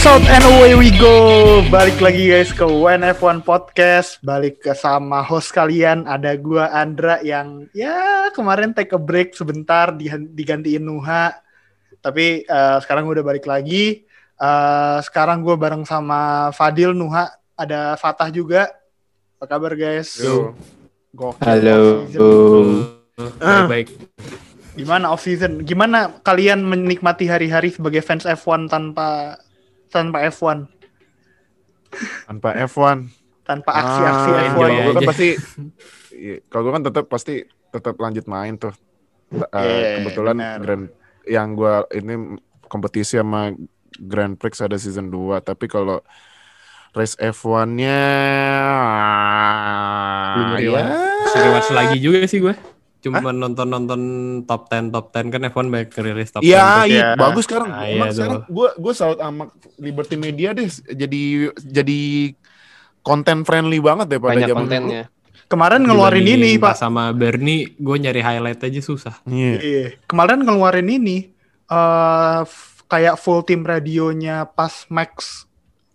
episode and away we go. Balik lagi guys ke WNF1 Podcast. Balik ke sama host kalian ada gua Andra yang ya kemarin take a break sebentar di- digantiin Nuha. Tapi eh, sekarang gua udah balik lagi. Eh, sekarang gua bareng sama Fadil Nuha, ada Fatah juga. Apa kabar guys? Yo. Gokil. Halo. Baik baik. Gimana off season? Gimana kalian menikmati hari-hari sebagai fans F1 tanpa tanpa F1? Tanpa F1. Tanpa aksi-aksi Ah, F1. kalau Enjoy gue kan aja. pasti iya, kalau gue kan tetap pasti tetap lanjut main tuh. Eh, Iya, kebetulan benar. Grand yang gue ini kompetisi sama Grand Prix ada season 2, tapi kalau race F1-nya Belum ya. Rewatch lagi juga sih gue. Cuma nonton-nonton top 10 top 10 kan F1 banyak rilis top 10. Iya, iya, Ya. bagus sekarang. Ah, Emang iya sekarang gue gue salut sama Liberty Media deh. Jadi jadi konten friendly banget deh pada banyak zaman kontennya. Kemarin ngeluarin ini, Pak. sama Bernie, gue nyari highlight aja susah. Iya. Iya. Kemarin ngeluarin ini eh f- kayak full tim radionya pas Max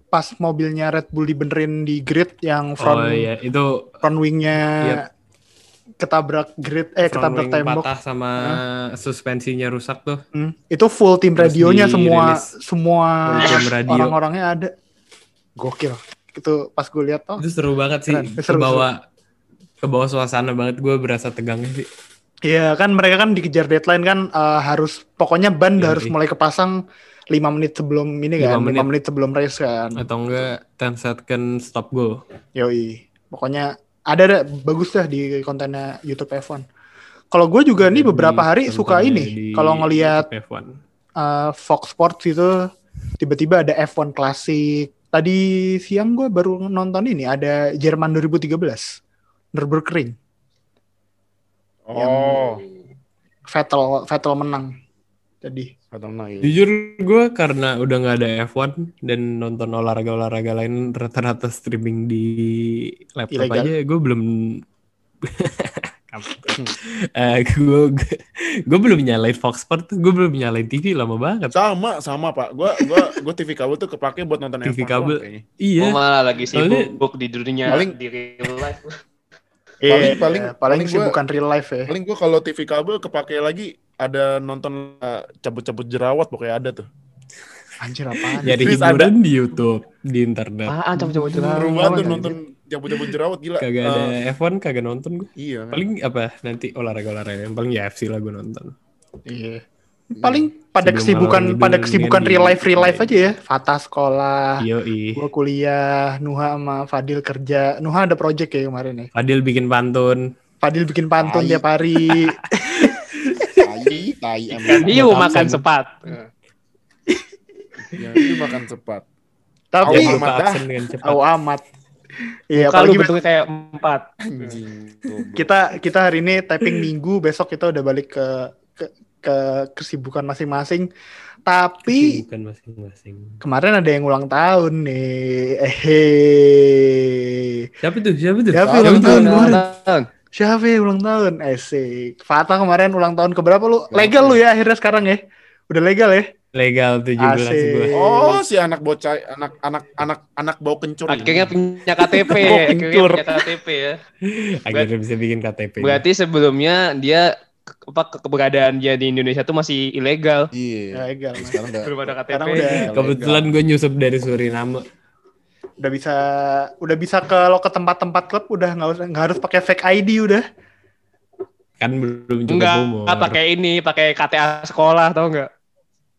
pas mobilnya Red Bull dibenerin di grid yang front oh iya, itu front wingnya Yep. Ketabrak grid eh front ketabrak tembok. patah sama suspensinya rusak tuh. Hmm. Itu full tim Terus radionya semua semua radio. orang-orangnya ada. Gokil. Itu pas gue lihat oh Itu seru banget sih. Keren. Seru, Kebawa kebawa suasana banget gue berasa tegangnya sih. Iya kan mereka kan dikejar deadline kan eh, harus pokoknya ban Iya, harus iya. mulai kepasang 5 menit sebelum ini kan, 5 Lima menit. menit. sebelum race kan. Atau enggak 10 second stop go. Yoi. Pokoknya ada deh bagus dah di kontennya YouTube F1. Kalau gue juga nih beberapa hari suka ini kalau ngelihat YouTube F1. eh, Fox Sports itu tiba-tiba ada F1 klasik. Tadi siang gue baru nonton ini ada Jerman 2013. Nürburgring. Oh, Vettel Vettel menang. Jadi atau nah, iya. Jujur gue karena udah nggak ada F1 dan nonton olahraga-olahraga lain rata-rata streaming di laptop Ilegal. aja, gue belum eh gue gue belum nyalain Fox Sports, gue belum nyalain TV lama banget. Sama, sama Pak. Gua gua gua TV kabel tuh kepake buat nonton TV F1 kabel. doang. Iya, Oh malah lagi Soalnya- sibuk di dunia Paling- di real life. Iya, Paling- paling- paling paling sih bukan real life ya. Paling gua kalau TV kabel kepake lagi ada nonton eh, cabut-cabut jerawat pokoknya ada tuh. Anjir apaan? nyari Terus hiburan di YouTube, di internet. Ah, coba-coba Seru banget tuh nonton cabut-cabut jerawat gila. Kagak ada Eh, F1, kagak nonton gue. iya kan. Paling apa nanti olahraga-olahraga yang paling ya FC lah gue nonton. Iya. Paling pada Sebelum kesibukan pada kesibukan di- real life real life aja ya. Fatah sekolah, Yoi. gua kuliah, Nuha sama Fadil kerja. Nuha ada project ya kemarin ya. Fadil bikin pantun. Fadil bikin pantun Tai. tiap hari. Tai, tai emang. Hiu makan sepat. Ya, ini makan cepat. Tapi Jangan amat dah. cepat. oh. Iya, Kalau apalagi bentuknya kayak empat. Anjing. kita kita hari ini typing minggu, besok kita udah balik ke ke, ke kesibukan masing-masing. Tapi Bukan masing-masing. kemarin ada yang ulang tahun nih. Eh. Siapa tuh? Siapa tuh? Siapa Tahu, ulang tahu? Tahun. Siapa yang ulang tahun? Esik. Fatah kemarin ulang tahun keberapa lu? Legal lu ya akhirnya sekarang ya? Udah legal ya? Legal 17 Asik. gue. Oh, si anak bocah, anak anak anak anak bau kencur. Akhirnya punya KTP, akhirnya kencur. punya KTP ya. Akhirnya bisa bikin KTP. Berarti sebelumnya dia ke- apa ke- keberadaan dia di Indonesia tuh masih ilegal. Iya. Legal. Mas. Sekarang udah Belum ada KTP. Sekarang udah Kebetulan gue nyusup dari Suriname. Udah bisa udah bisa kalau ke tempat-tempat klub udah nggak usah nggak harus pakai fake ID udah. Kan belum cukup Enggak, umur. ah, pakai ini, pakai KTA sekolah tau enggak?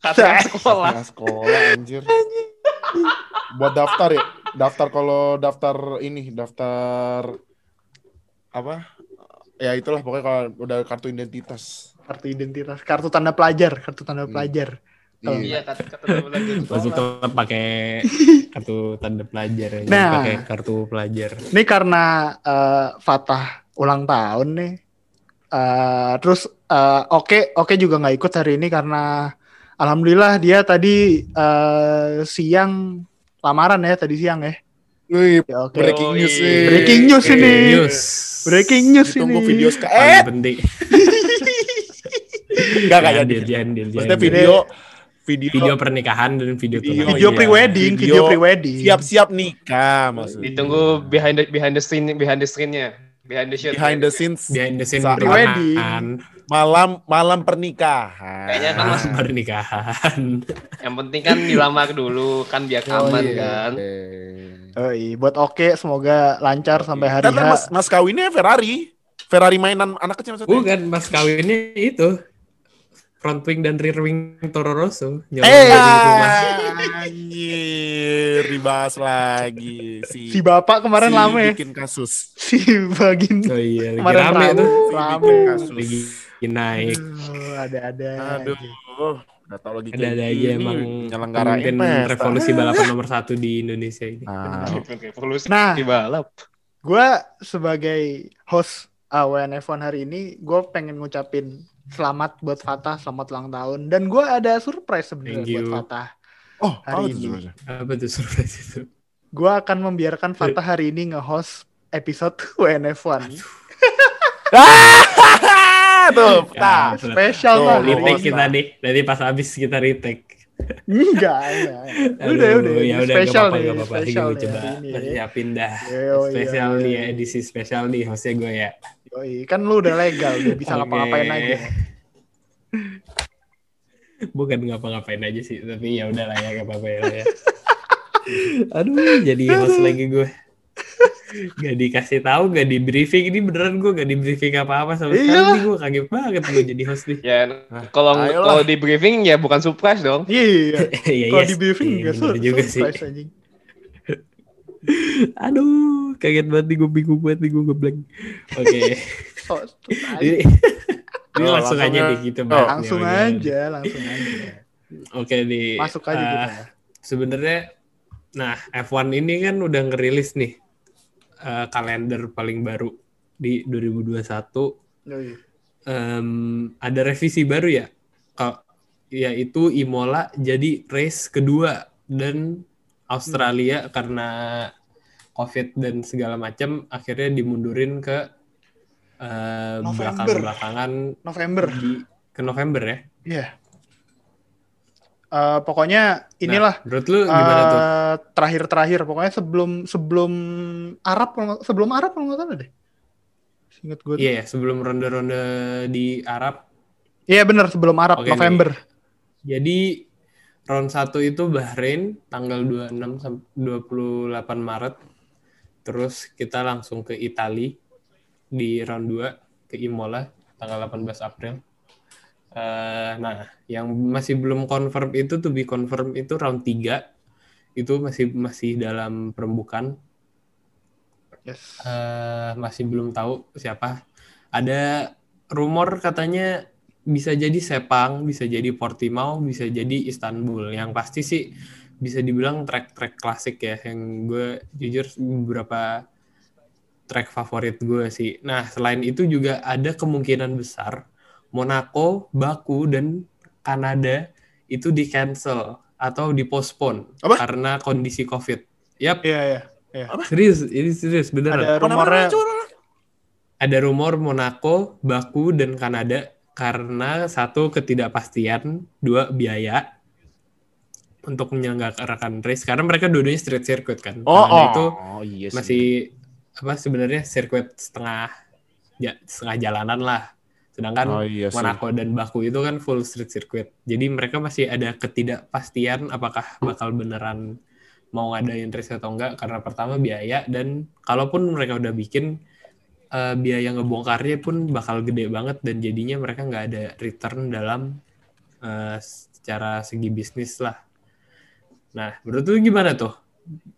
KTA sekolah. Nah, sekolah anjir. Buat daftar ya. Daftar kalau daftar ini, daftar apa? Ya itulah pokoknya kalau udah kartu identitas. Kartu identitas, kartu tanda pelajar, kartu tanda Hmm. pelajar. Kalau Iya, kata kata di Masih sekolah. tetap pakai kartu tanda pelajar ya. Nah. Pakai kartu pelajar. Ini karena eh, Fatah ulang tahun nih. Eh, terus eh, oke oke juga nggak ikut hari ini karena alhamdulillah dia tadi eh, siang lamaran ya tadi siang ya. Wih, Ya, breaking Oh, news iya. nih. Breaking news Oke, ini. News. Breaking news Ditunggu ini. video sekarang. Eh, penting. enggak enggak jadi. Jangan, jangan, jangan, Maksudnya jangan. video Video, Video pernikahan dan video, Video, tunangan. Video iya. pre-wedding, video, Video pre-wedding. siap-siap nikah maksudnya. Ditunggu behind the behind the scene behind the screen-nya. Behind the shot. Behind the scenes Behind the scene pre-wedding. malam malam pernikahan. Kayaknya kan mas, pernikahan. yang penting kan dilamar dulu kan biar Oh, aman iya. kan. Oh, iya. buat oke semoga lancar sampai hari Karena mas, mas kawinnya Ferrari. Ferrari mainan anak kecil maksudnya. Bukan mas kawinnya itu front wing dan rear wing Toro Rosso. Nyolong Eh, dari rumah. Anjir, dibahas lagi si Si bapak kemarin si lama ya. bikin kasus. Si bagin Oh iya, lagi kemarin rame rame tuh. Si Rame. bikin kasus. Lagi naik. Aduh, ada-ada. Aduh, aja. udah tau lagi Ada-ada kayak aja emang nyelenggarain revolusi balapan nomor satu di Indonesia ini. Nah, Revolusi Nah. balap. Gue sebagai host AWNF1 hari ini, gue pengen ngucapin selamat buat Fatah, selamat ulang tahun. Dan gue ada surprise sebenarnya buat. Fatah. oh, Hari apa ini. Apa tuh surprise itu? Gue akan membiarkan Fatah hari ini nge-host episode WNF1. tuh, Ya, nah. betul. Spesial Tuh, lah. retake kita nih. Nanti pas habis kita retake. Enggak, enggak. Udah, Aduh, udah. Ya udah, spesial gak apa-apa, nih. gak apa-apa. Coba persiapin dah. Yo, iya, spesial nih ya, edisi spesial nih hostnya gue ya. Yoi, kan lu udah legal, udah bisa Oke. ngapa-ngapain aja. Bukan ngapa-ngapain aja sih, tapi ya udah lah ya, gak apa-apa ya. lah ya. Aduh, jadi host lagi gue. Gak dikasih tahu, gak di briefing. Ini beneran gue gak di briefing apa-apa sama sekali. Iyalah. Nih, Gue kaget banget gue jadi host nih. Ya Nah, kalau kalau di briefing ya bukan surprise dong. Iya. Iya, Kalau yes. di briefing Iya, enggak bener juga sih. surprise anjing. Aduh, kaget banget nih gue bingung banget nih gue ngeblank. Oke, Oh, ini, ini Oh, langsung langsung aja nih kita Oh, langsung Ya, udah. aja, langsung aja. Oke nih. Masuk aja eh, kita. Sebenarnya, nah F1 ini kan udah ngerilis nih eh, kalender paling baru di 2021. Yoi. Em, ada revisi baru ya, Kak, yaitu Imola jadi race kedua dan Australia karena COVID dan segala macam akhirnya dimundurin ke eh, November. belakang-belakangan November. di ke November ya. Iya. Eh, pokoknya inilah Nah, menurut lu gimana tuh? eh, terakhir-terakhir pokoknya sebelum sebelum Arab sebelum Arab kalau nggak salah deh. Ingat gue. Iya ya, sebelum ronde-ronde di Arab. Iya benar sebelum Arab Oke, November. Jadi round 1 itu Bahrain tanggal 26 sampai 28 Maret. Terus kita langsung ke Itali di round 2 ke Imola tanggal 18 April. Eh, nah, yang masih belum confirm itu to be confirm itu round 3 itu masih masih dalam perembukan Yes. eh masih belum tahu siapa. Ada rumor katanya bisa jadi Sepang, bisa jadi Portimao, bisa jadi Istanbul. Yang pasti sih bisa dibilang track-track klasik ya. Yang gue jujur beberapa track favorit gue sih. Nah, selain itu juga ada kemungkinan besar Monaco, Baku, dan Kanada itu di cancel atau dipostpone Apa? karena kondisi COVID. Yap, Iya iya. serius, ini serius beneran Ada curang. ada rumor Monaco, Baku, dan Kanada karena satu ketidakpastian, dua biaya untuk menyelenggarakan race karena mereka dua-duanya street circuit kan. Oh, oh. itu oh, iya sih. masih apa sebenarnya sirkuit setengah ja- setengah jalanan lah. Sedangkan Oh, iya sih. Monaco dan Baku itu kan full street circuit. Jadi mereka masih ada ketidakpastian apakah bakal beneran mau ngadain race atau enggak karena pertama biaya dan kalaupun mereka udah bikin eh, biaya ngebongkarnya pun bakal gede banget dan jadinya mereka nggak ada return dalam eh, secara segi bisnis lah. Nah, menurut lu gimana tuh?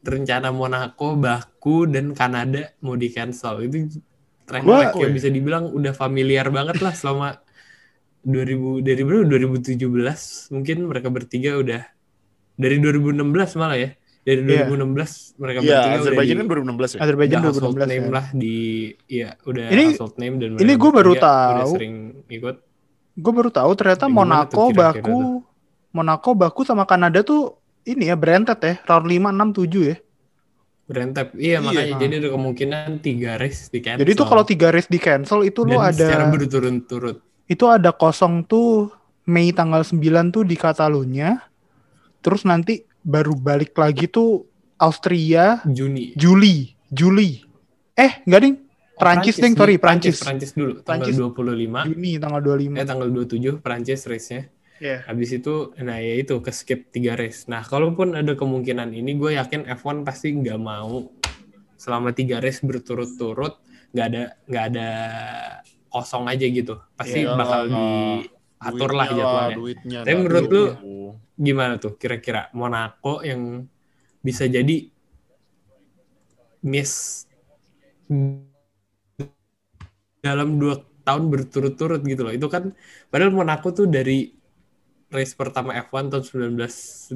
Rencana Monaco, Baku, dan Kanada mau di cancel itu track-track Gua- yang bisa dibilang udah familiar banget lah selama 2000 dari berapa 2017 mungkin mereka bertiga udah dari 2016 malah ya dari Iya. 2016 mereka Iya, bertiga Azerbaijan kan di, 2016 ya. Azerbaijan udah household 2016 name ya. lah di ya udah Ini- household name dan ini gua baru udah tahu. sering ikut Gue baru tahu ternyata Gimana tuh Monaco, kira-kira Baku, Monaco, Baku sama Kanada tuh ini ya branded ya, round 5, 6, 7 ya. Berentep. Iya, Iya, makanya ah. jadi ada kemungkinan tiga race di cancel. Jadi tuh kalau tiga race di cancel itu dan secara ada berturut-turut. itu ada kosong tuh Mei tanggal 9 tuh di Catalunya. Terus nanti baru balik lagi tuh Austria Juni. Juli, Juli. Eh, enggak ding. Oh, Prancis, ding, sorry, Prancis. Prancis dulu, tanggal Prancis. 25. Juni tanggal 25. Eh tanggal 27 Prancis race-nya. Iya. Habis itu, nah ya itu ke skip 3 race. Nah, kalaupun ada kemungkinan ini, gue yakin F1 pasti nggak mau selama tiga race berturut-turut nggak ada nggak ada kosong aja gitu. Pasti Iyalah, bakal nah, diatur lah jadwalnya. duitnya. Tapi menurut lu, Gimana tuh kira-kira Monaco yang bisa jadi miss dalam dua tahun berturut-turut gitu loh. Itu kan padahal Monaco tuh dari race pertama F1 tahun 1950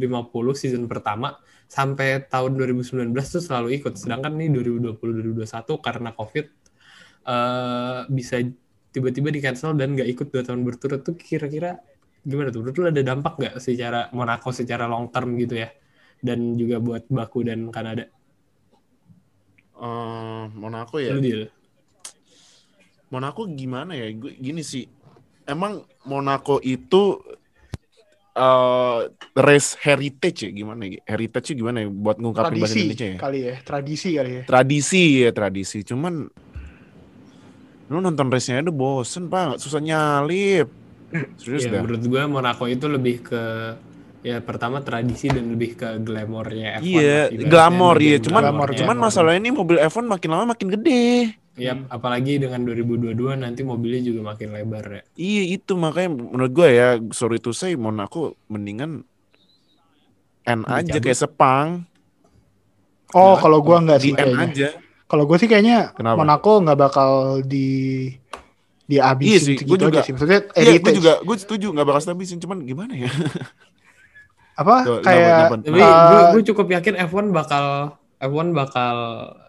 season pertama sampai tahun 2019 tuh selalu ikut. Sedangkan nih 2020 2021 karena Covid eh bisa tiba-tiba di cancel dan nggak ikut dua tahun berturut tuh kira-kira gimana tuh? Menurut lu ada dampak nggak secara Monaco secara long term gitu ya? Dan juga buat Baku dan Kanada. Eh, Monaco ya. Lu deal. Monaco gimana ya? Gue gini sih. Emang Monaco itu eh race heritage ya gimana ya? Heritage gimana ya buat ngungkapin bahasa Tradisi Indonesia ya? kali ya, tradisi kali ya. Tradisi ya tradisi. Cuman lu nonton race-nya udah bosen pak, susah nyalip. Serius Ya, dah. menurut gua Monaco itu lebih ke ya pertama tradisi dan lebih ke glamornya F1 Iya, glamor iya. Cuman glamornya cuman F1. masalahnya ini mobil F1 makin lama makin gede. Yap, apalagi dengan 2022 nanti mobilnya juga makin lebar ya. Iya itu makanya menurut gue ya sorry to say Monaco mendingan N aja Dicabut. kayak Sepang Oh, kalau gua nggak sih di N kayaknya. aja. Kalau gue sih kayaknya Kenapa? Monaco nggak bakal di dihabisin Iya sih, gua juga- aja sih. Maksudnya Iya gue juga gue setuju nggak bakal stabisin cuman gimana ya? apa Tuh, kayak Tapi kenapa? gue gue cukup yakin F1 bakal F1 bakal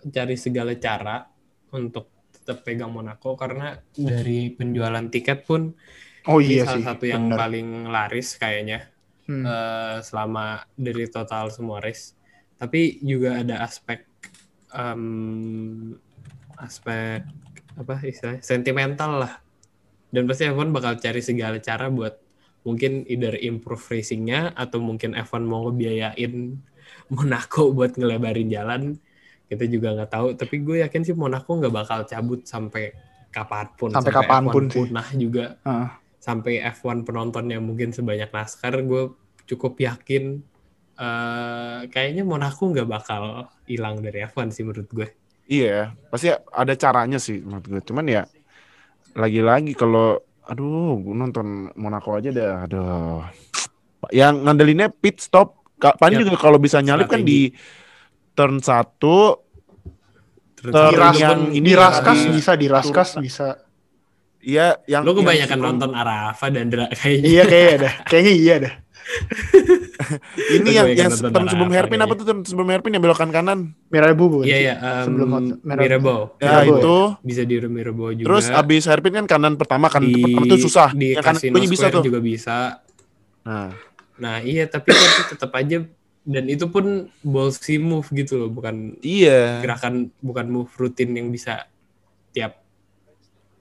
cari segala cara untuk tetap pegang Monaco karena dari penjualan tiket pun oh ini iya salah sih. satu yang bener. paling laris kayaknya Hmm. eh, selama dari total semua race. Tapi juga ada aspek em, aspek apa istilahnya sentimental lah. Dan pasti F1 bakal cari segala cara buat mungkin either improve racingnya atau mungkin F1 mau ngebiayain Monaco buat ngelebarin jalan. Kita juga nggak tahu. Tapi gue yakin sih Monaco nggak bakal cabut sampai kapan pun. Sampai kapan pun F1 sih. punah juga Heeh. sampai F1 penontonnya mungkin sebanyak NASCAR, gue cukup yakin eh kayaknya Monaco nggak bakal hilang dari F1 sih menurut gue. Iya pasti ada caranya sih menurut gue cuman ya lagi-lagi kalau aduh gue nonton Monaco aja dah aduh yang ngandelinnya pit stop paling Yap. juga kalau bisa nyalip kan di turn 1 Terus Ter- Di, ras, yang ini raskas di- bisa, di raskas turun. bisa. Iya, yang yang kebanyakan si- nonton Arafa dan Dra kayaknya. Iya kayaknya dah. Kayaknya iya dah. Ini yang yang turn sebelum Arafa hairpin apa tuh turn sebelum hairpin yang belokan kanan. Mirabu bukan Iya sih? iya Sebelum. Mirabeau. Ya itu. Bisa di Mirabeau juga. Terus abis hairpin kan kanan pertama kan di, pertama tuh susah. Di yang kanan bisa tuh. juga bisa. Nah, Nah iya tapi kan tetap aja dan itu pun ballsy move gitu loh bukan iya. gerakan bukan move rutin yang bisa tiap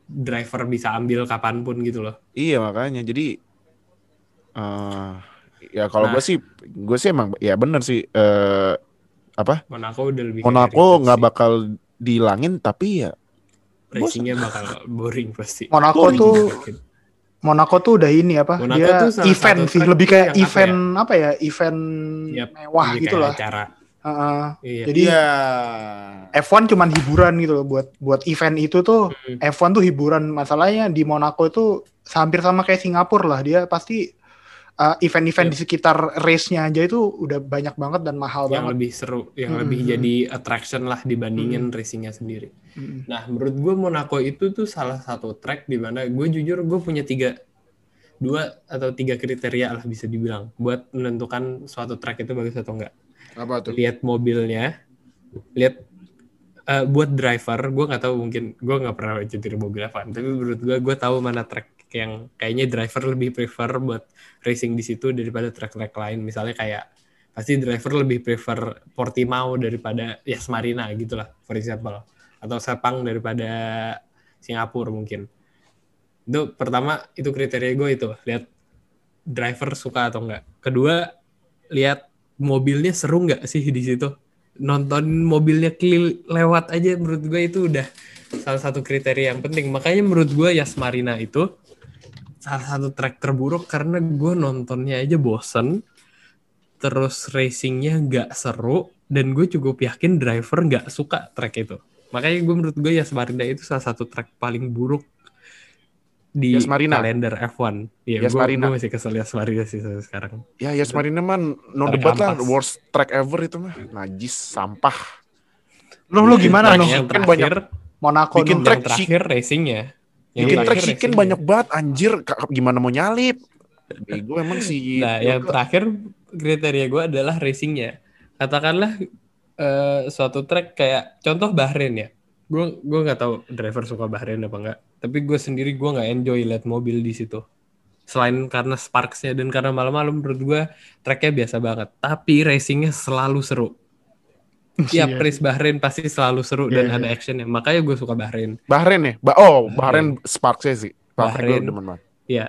driver bisa ambil kapan pun gitu loh. Iya makanya jadi eh ya kalau Nah. gue sih gue sih emang ya bener sih eh apa Monaco udah lebih Monaco nggak bakal dihilangin tapi ya racingnya bakal boring pasti. Monaco Boring tuh. Monaco tuh udah ini apa? Monaco dia tuh event sih, track lebih kayak yang apa event apa ya? Event Yap, mewah gitu lah. acara. Heeh. Iya. Jadi Iya. F1 cuman hiburan gitu loh buat buat event itu tuh Hmm. F1 tuh hiburan masalahnya di Monaco itu hampir sama kayak Singapura lah dia pasti uh, event-event Yep. di sekitar race-nya aja itu udah banyak banget dan mahal yang banget. lebih seru, yang Hmm, lebih hmm, jadi attraction lah dibandingin racingnya sendiri. Mm. Nah, menurut gue Monaco itu tuh salah satu track di mana gue jujur gue punya tiga, dua atau tiga kriteria lah bisa dibilang buat menentukan suatu track itu bagus atau enggak. Apa tuh? Lihat mobilnya, lihat eh, buat driver, gue nggak tahu mungkin gue nggak pernah nyetir mobil apa, tapi menurut gue gue tahu mana track yang kayaknya driver lebih prefer buat racing di situ daripada track-track lain. Misalnya kayak pasti driver lebih prefer Portimao daripada Yas Marina gitu lah, for example. Atau Sepang daripada Singapura mungkin. Itu pertama itu kriteria gue itu lihat driver suka atau enggak. Kedua, lihat mobilnya seru nggak sih di situ. Nonton mobilnya kelil lewat aja menurut gue itu udah salah satu kriteria yang penting. Makanya menurut gue Yas Marina itu salah satu track terburuk karena gue nontonnya aja bosen. Terus racingnya nggak seru dan gue cukup yakin driver nggak suka track itu. Makanya gue menurut gue Yas Marina itu salah satu track paling buruk di Yas Marina. kalender F1. Iya, Yas gue Marina. masih kesel Yas Marina sih sampai sekarang. Ya Yas Marina man no Tarik debat lah worst track ever itu mah. Najis, sampah. Lu lu gimana? Yang Kan terakhir, Monaco bikin track yang terakhir racingnya. Yang Bikin track chicken banyak banget anjir. Gimana mau nyalip? Bego emang sih. Nah, yang terakhir kriteria gue adalah racingnya. Katakanlah eh, suatu track kayak contoh Bahrain ya. Gue gue nggak tahu driver suka Bahrain apa enggak. Tapi gue sendiri gue nggak enjoy lihat mobil di situ. Selain karena sparksnya dan karena malam-malam menurut gue tracknya biasa banget. Tapi racingnya selalu seru. Tiap Iya. race Bahrain pasti selalu seru Iya, dan iya. ada actionnya. Makanya gue suka Bahrain. Bahrain ya? Ba oh, Bahrain sih. Bahrain. Bahrain. demen banget. Ya.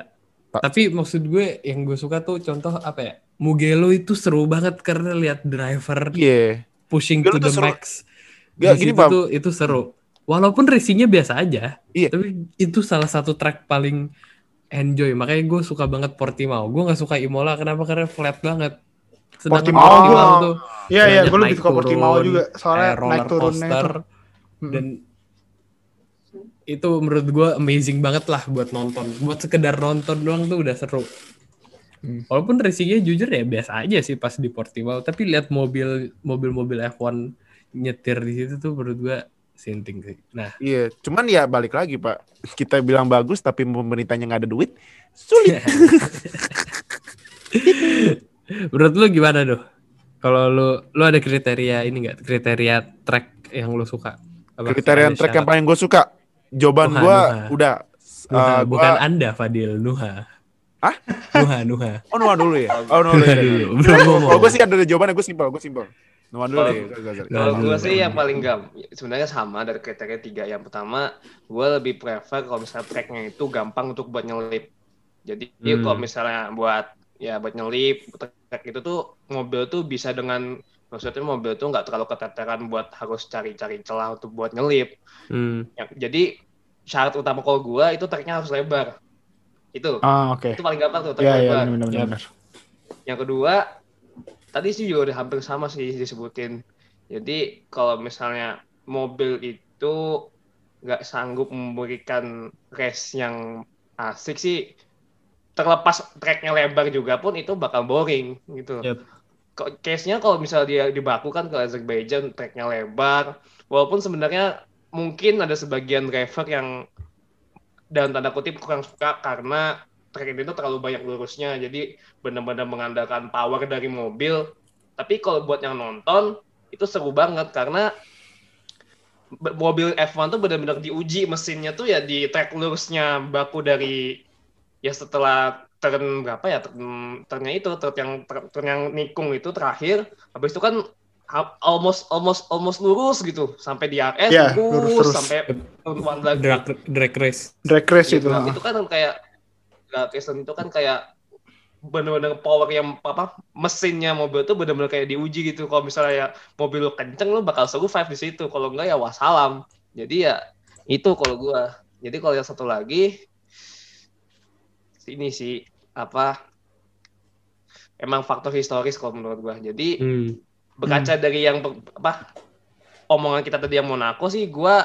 Ta- Tapi maksud gue yang gue suka tuh contoh apa ya? Mugello itu seru banget karena lihat driver Iya. pushing Mugello to the seru. max. Gak, Di gini, situ tuh itu seru. Walaupun racingnya biasa aja, Iya. tapi itu salah satu track paling enjoy. Makanya gue suka banget Portimao. Gue nggak suka Imola kenapa? Karena flat banget. Sedangkan Portimao Portimao gua- tuh Iya iya, gue lebih suka Portimao juga soalnya kayak roller naik turunnya coaster itu. Dan itu menurut gue amazing banget lah buat nonton. Buat sekedar nonton doang tuh udah seru. Hmm. Walaupun racingnya jujur ya biasa aja sih pas di Portimao, tapi lihat mobil mobil-mobil F1 nyetir di situ tuh menurut gue sinting sih. Nah, Iya, cuman ya balik lagi Pak. Kita bilang bagus tapi pemerintahnya nggak ada duit, sulit. menurut lu gimana tuh? Kalau lu lu ada kriteria ini enggak? Kriteria track yang lu suka? Apa Kriteria track yang syarat? paling gue suka. Jawaban gue udah. Nuha, eh, bukan gua, Anda Fadil, Nuha. Hah? Nuha, Nuha. oh Nuha dulu ya. Oh Nuha dulu. Nuha ya. Kalau gue sih ada jawabannya gue simpel, gue simpel. Nuha dulu Kalau- deh. Kalau gue sih yang paling gam, sebenarnya sama dari kriteria tiga. Yang pertama, gue lebih prefer kalau misalnya tracknya itu gampang untuk buat nyelip. Jadi Hmm. kalau misalnya buat ya buat nyelip track itu tuh mobil tuh bisa dengan maksudnya mobil tuh nggak terlalu keteteran buat harus cari-cari celah untuk buat nyelip. Hmm. Ya, jadi syarat utama kalau gue itu tracknya harus lebar. Itu Ah oke. itu paling gampang tuh track Iya iya lebar. benar Yap. benar. Yang kedua, tadi sih juga udah hampir sama sih disebutin. Jadi kalau misalnya mobil itu nggak sanggup memberikan race yang asik sih, terlepas tracknya lebar juga pun itu bakal boring gitu. Kok case-nya kalau misalnya dia dibaku kan ke Azerbaijan tracknya lebar, walaupun sebenarnya mungkin ada sebagian driver yang dalam tanda kutip kurang suka karena track ini tuh terlalu banyak lurusnya, jadi benar-benar mengandalkan power dari mobil. Tapi kalau buat yang nonton itu seru banget karena mobil F1 tuh benar-benar diuji mesinnya tuh ya di track lurusnya baku dari ya setelah turn berapa ya turn, turnnya itu turn yang turn yang nikung itu terakhir habis itu kan almost almost almost lurus gitu sampai di RS Iya, lurus, lurus sampai turn one lagi Drag, drag race. Drag race Gitu. itu. ah. itu kan kayak nggak Kristen itu kan kayak bener-bener power yang apa mesinnya mobil tuh bener-bener kayak diuji gitu kalau misalnya ya mobil lu kenceng lu bakal survive di situ kalau enggak ya wassalam jadi ya itu kalau gua jadi kalau yang satu lagi ini sih apa emang faktor historis kalau menurut gua jadi Hmm. berkaca dari yang apa omongan kita tadi yang Monaco sih gua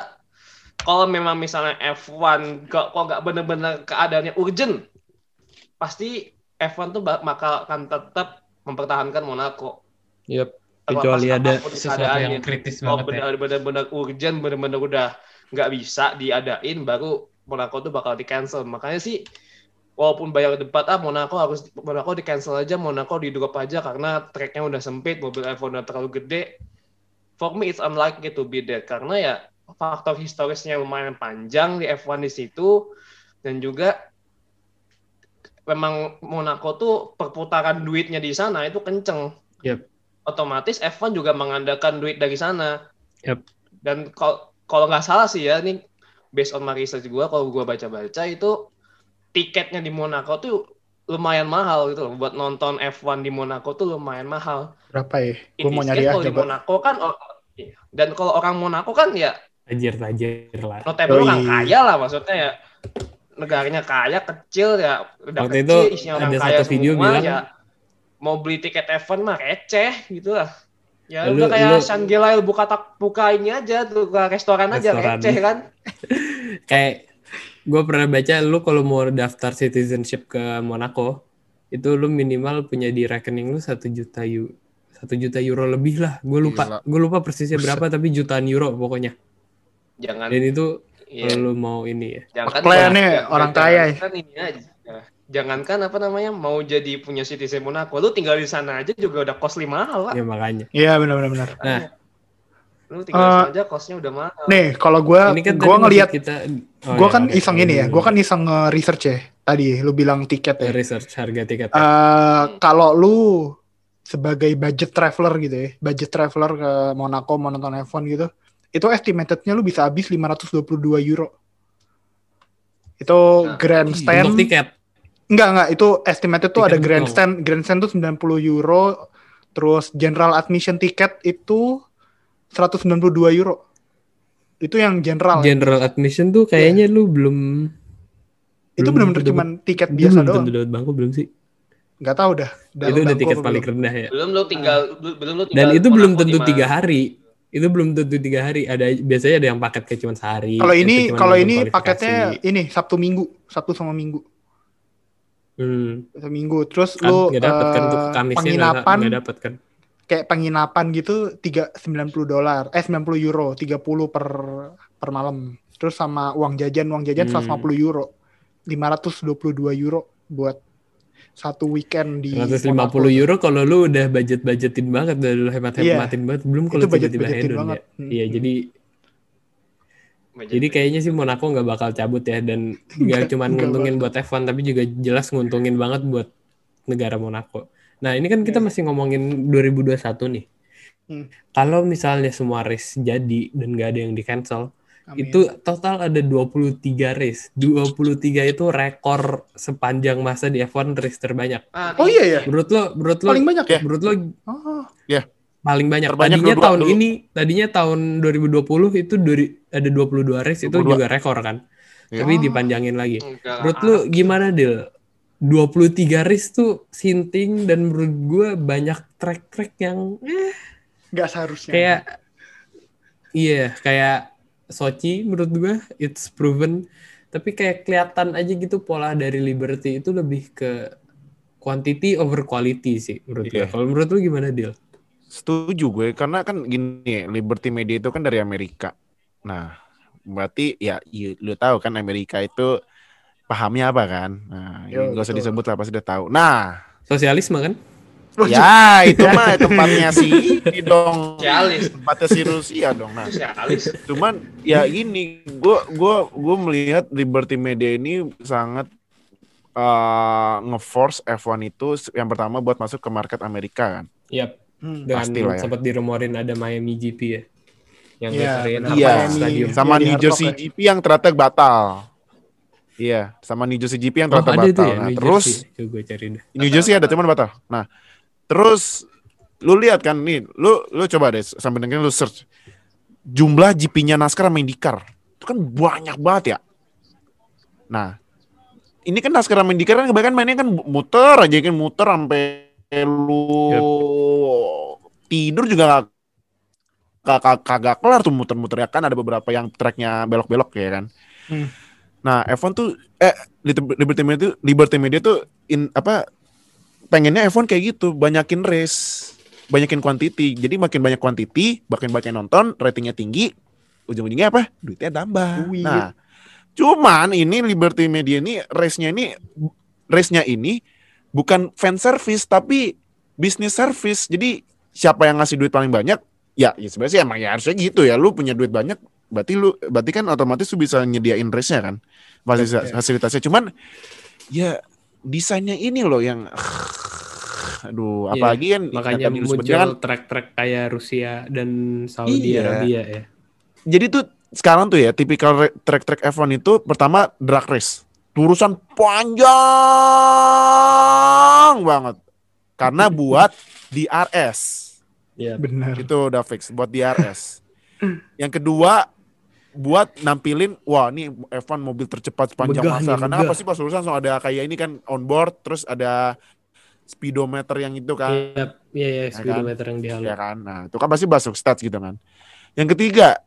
kalau memang misalnya F1 kok kok nggak bener-bener keadaannya urgent pasti F1 tuh bak- bakal akan tetap mempertahankan Monaco Yep. Kecuali ada sesuatu yang kritis kalau banget ya. benar-benar urgent benar-benar udah nggak bisa diadain baru Monaco tuh bakal di cancel makanya sih walaupun banyak debat ah Monaco harus Monaco di cancel aja Monaco di drop aja karena tracknya udah sempit mobil F1 udah terlalu gede for me it's unlikely to be that karena ya faktor historisnya lumayan panjang di F1 di situ dan juga memang Monaco tuh perputaran duitnya di sana itu kenceng Yep. otomatis F1 juga mengandalkan duit dari sana Yep. dan kalau kalau nggak salah sih ya ini based on my research gue kalau gue baca-baca itu tiketnya di Monaco tuh lumayan mahal gitu loh. Buat nonton F1 di Monaco tuh lumayan mahal. Berapa ya? Gue mau nyari ah kalau di. Monaco kan oh, iya. dan kalau orang Monaco kan ya Tajir tajir lah. notable orang kaya lah maksudnya ya negaranya kaya kecil ya udah Waktu kecil itu isinya orang ada kaya satu video semua bilang- ya mau beli tiket F1 mah receh gitu lah ya Lu- udah kayak lu- Gelael buka tak buka ini aja tuh buka restoran, aja Restoran. receh kan Kayak gue pernah baca lu kalau mau daftar citizenship ke Monaco itu lu minimal punya di rekening lu satu juta euro satu juta euro lebih lah. Gue lupa gue lupa persisnya berapa tapi jutaan euro pokoknya. Jangan. Dan itu iya, kalau lu mau ini ya. Jangan orang kaya ya. kan ini aja. Jangankan apa namanya mau jadi punya citizen Monaco lu tinggal di sana aja juga udah costly mahal lah. Ya makanya. Iya benar-benar. benar. nah lu tinggal sana aja costnya udah mahal Nih, kalau gue ini kan gue tadi ngelihat kita oh, gue ya, kan iseng ini ya, gue kan iseng nge-research ya. Tadi lu bilang tiket ya. research harga tiket Eh kalau lu sebagai budget traveler gitu ya, budget traveler ke Monaco mau nonton F1 gitu, itu estimatednya lu bisa habis 522 euro. Itu Nah, grandstand. untuk tiket Enggak, enggak, itu estimated tuh ada grandstand, grandstand tuh 90 euro, terus general admission tiket itu 192 euro. Itu yang general. ya. general admission tuh kayaknya lu belum itu belum benar-benar tentu cuma tiket belum biasa tentu doang. dapat bangku belum sih Enggak tahu dah. itu udah tiket paling belum. rendah ya belum lu tinggal belum lu tinggal dan itu belum tentu tiga hari itu belum tentu tiga hari ada biasanya ada yang paket kayak cuma sehari Kalau ini kalau ini paketnya ini Sabtu Minggu, Sabtu sama Minggu. hmm. Sabtu Minggu. Terus kan lu nggak dapet kan untuk eh, Kamisnya penginapan nggak dapet kan kayak penginapan gitu 390 dolar, eh 90 euro, 30 per per malam. Terus sama uang jajan, uang jajan Hmm. 150 euro. 522 euro buat satu weekend di 150 Monaco. euro kalau lu udah budget budgetin banget udah lu hemat hematin banget belum kalau Itu budget- tiba-tiba budgetin hedon banget. ya Hmm. iya jadi Budget- jadi kayaknya sih Monaco nggak bakal cabut ya dan Nggak- cuma nguntungin buat F1 tapi juga jelas nguntungin banget buat negara Monaco. Nah ini kan kita masih ngomongin 2021 nih. Hmm. Kalau misalnya semua race jadi dan nggak ada yang di cancel, Amin. itu total ada 23 race. 23 itu rekor sepanjang masa di F1 race terbanyak. Ah, Oh iya ya, Menurut lo, menurut lo, paling banyak ya. menurut lo Oh, paling banyak. Terbanyak tadinya dua-dua tahun dulu. ini, tadinya tahun 2020 itu dari- ada 22 race itu 22. juga rekor kan. Iya. Tapi dipanjangin lagi. enggak. Menurut lu gimana Dil? 23 race tuh sinting dan menurut gue banyak track-track yang eh, nggak seharusnya. kayak iya kayak Sochi menurut gue it's proven tapi kayak kelihatan aja gitu pola dari Liberty itu lebih ke quantity over quality sih menurut gue. Iya. Kalau menurut lu gimana Dil? Setuju gue karena kan gini Liberty Media itu kan dari Amerika. Nah, berarti ya you- lu tahu kan Amerika itu pahamnya apa kan? Nah, Yo, nggak usah betul. disebut lah pasti udah tahu. Nah, Sosialisme kan? ya itu mah tempatnya si ini dong. Sosialis. Tempatnya si Rusia dong. Nah, Sosialis. cuman ya gini, gua gua gua melihat Liberty Media ini sangat eh, nge-force F1 itu yang pertama buat masuk ke market Amerika kan. Yap. Hmm. Dan Pastilah ya. sempat dirumorin ada Miami GP ya. Yang Iya, benar. apa Iya. stadium. sama Iya, di New Jersey ya. GP yang ternyata batal. Iya, sama New Jersey GP yang Oh, ternyata ada batal. ya, nah, New terus gue cari deh. New Jersey ada cuman batal. Nah, terus lu lihat kan nih, lu lu coba deh sampai dengan lu search jumlah GP-nya NASCAR sama IndyCar. Itu kan banyak banget ya. Nah, ini kan NASCAR sama IndyCar kan kebanyakan mainnya kan muter aja kan muter sampai lu tidur juga gak kagak kagak kelar tuh muter-muter ya kan ada beberapa yang tracknya belok-belok ya kan. Hmm. Nah, F1 tuh eh Liberty Media tuh Liberty Media tuh in apa pengennya F1 kayak gitu, banyakin race, banyakin quantity. Jadi makin banyak quantity, makin banyak yang nonton, ratingnya tinggi, ujung-ujungnya apa? Duitnya tambah. Duit. Nah, cuman ini Liberty Media ini race-nya ini race-nya ini bukan fan service tapi bisnis service. Jadi siapa yang ngasih duit paling banyak? Ya, ya sebenarnya sih emang ya harusnya gitu ya. Lu punya duit banyak, berarti lu berarti kan otomatis lu bisa nyediain race-nya kan. Fasilitas, fasilitasnya cuman ya desainnya ini loh yang aduh Iya, apalagi kan Makanya muncul kan track-track kayak Rusia dan Saudi Iya. Arabia ya. jadi tuh sekarang tuh ya tipikal track-track F1 itu pertama drag race lurusan panjang banget. Karena buat DRS. Iya. Benar. Itu udah fix buat DRS. Yang kedua buat nampilin wah ini F1 mobil tercepat sepanjang Megah masa. nih, Karena megah. apa sih pas lulusan langsung ada kayak ini kan on board terus ada speedometer yang itu kan. Iya, iya, iya, kan? speedometer yang di Ya kan. Nah, itu kan pasti masuk stats gitu kan. Yang ketiga,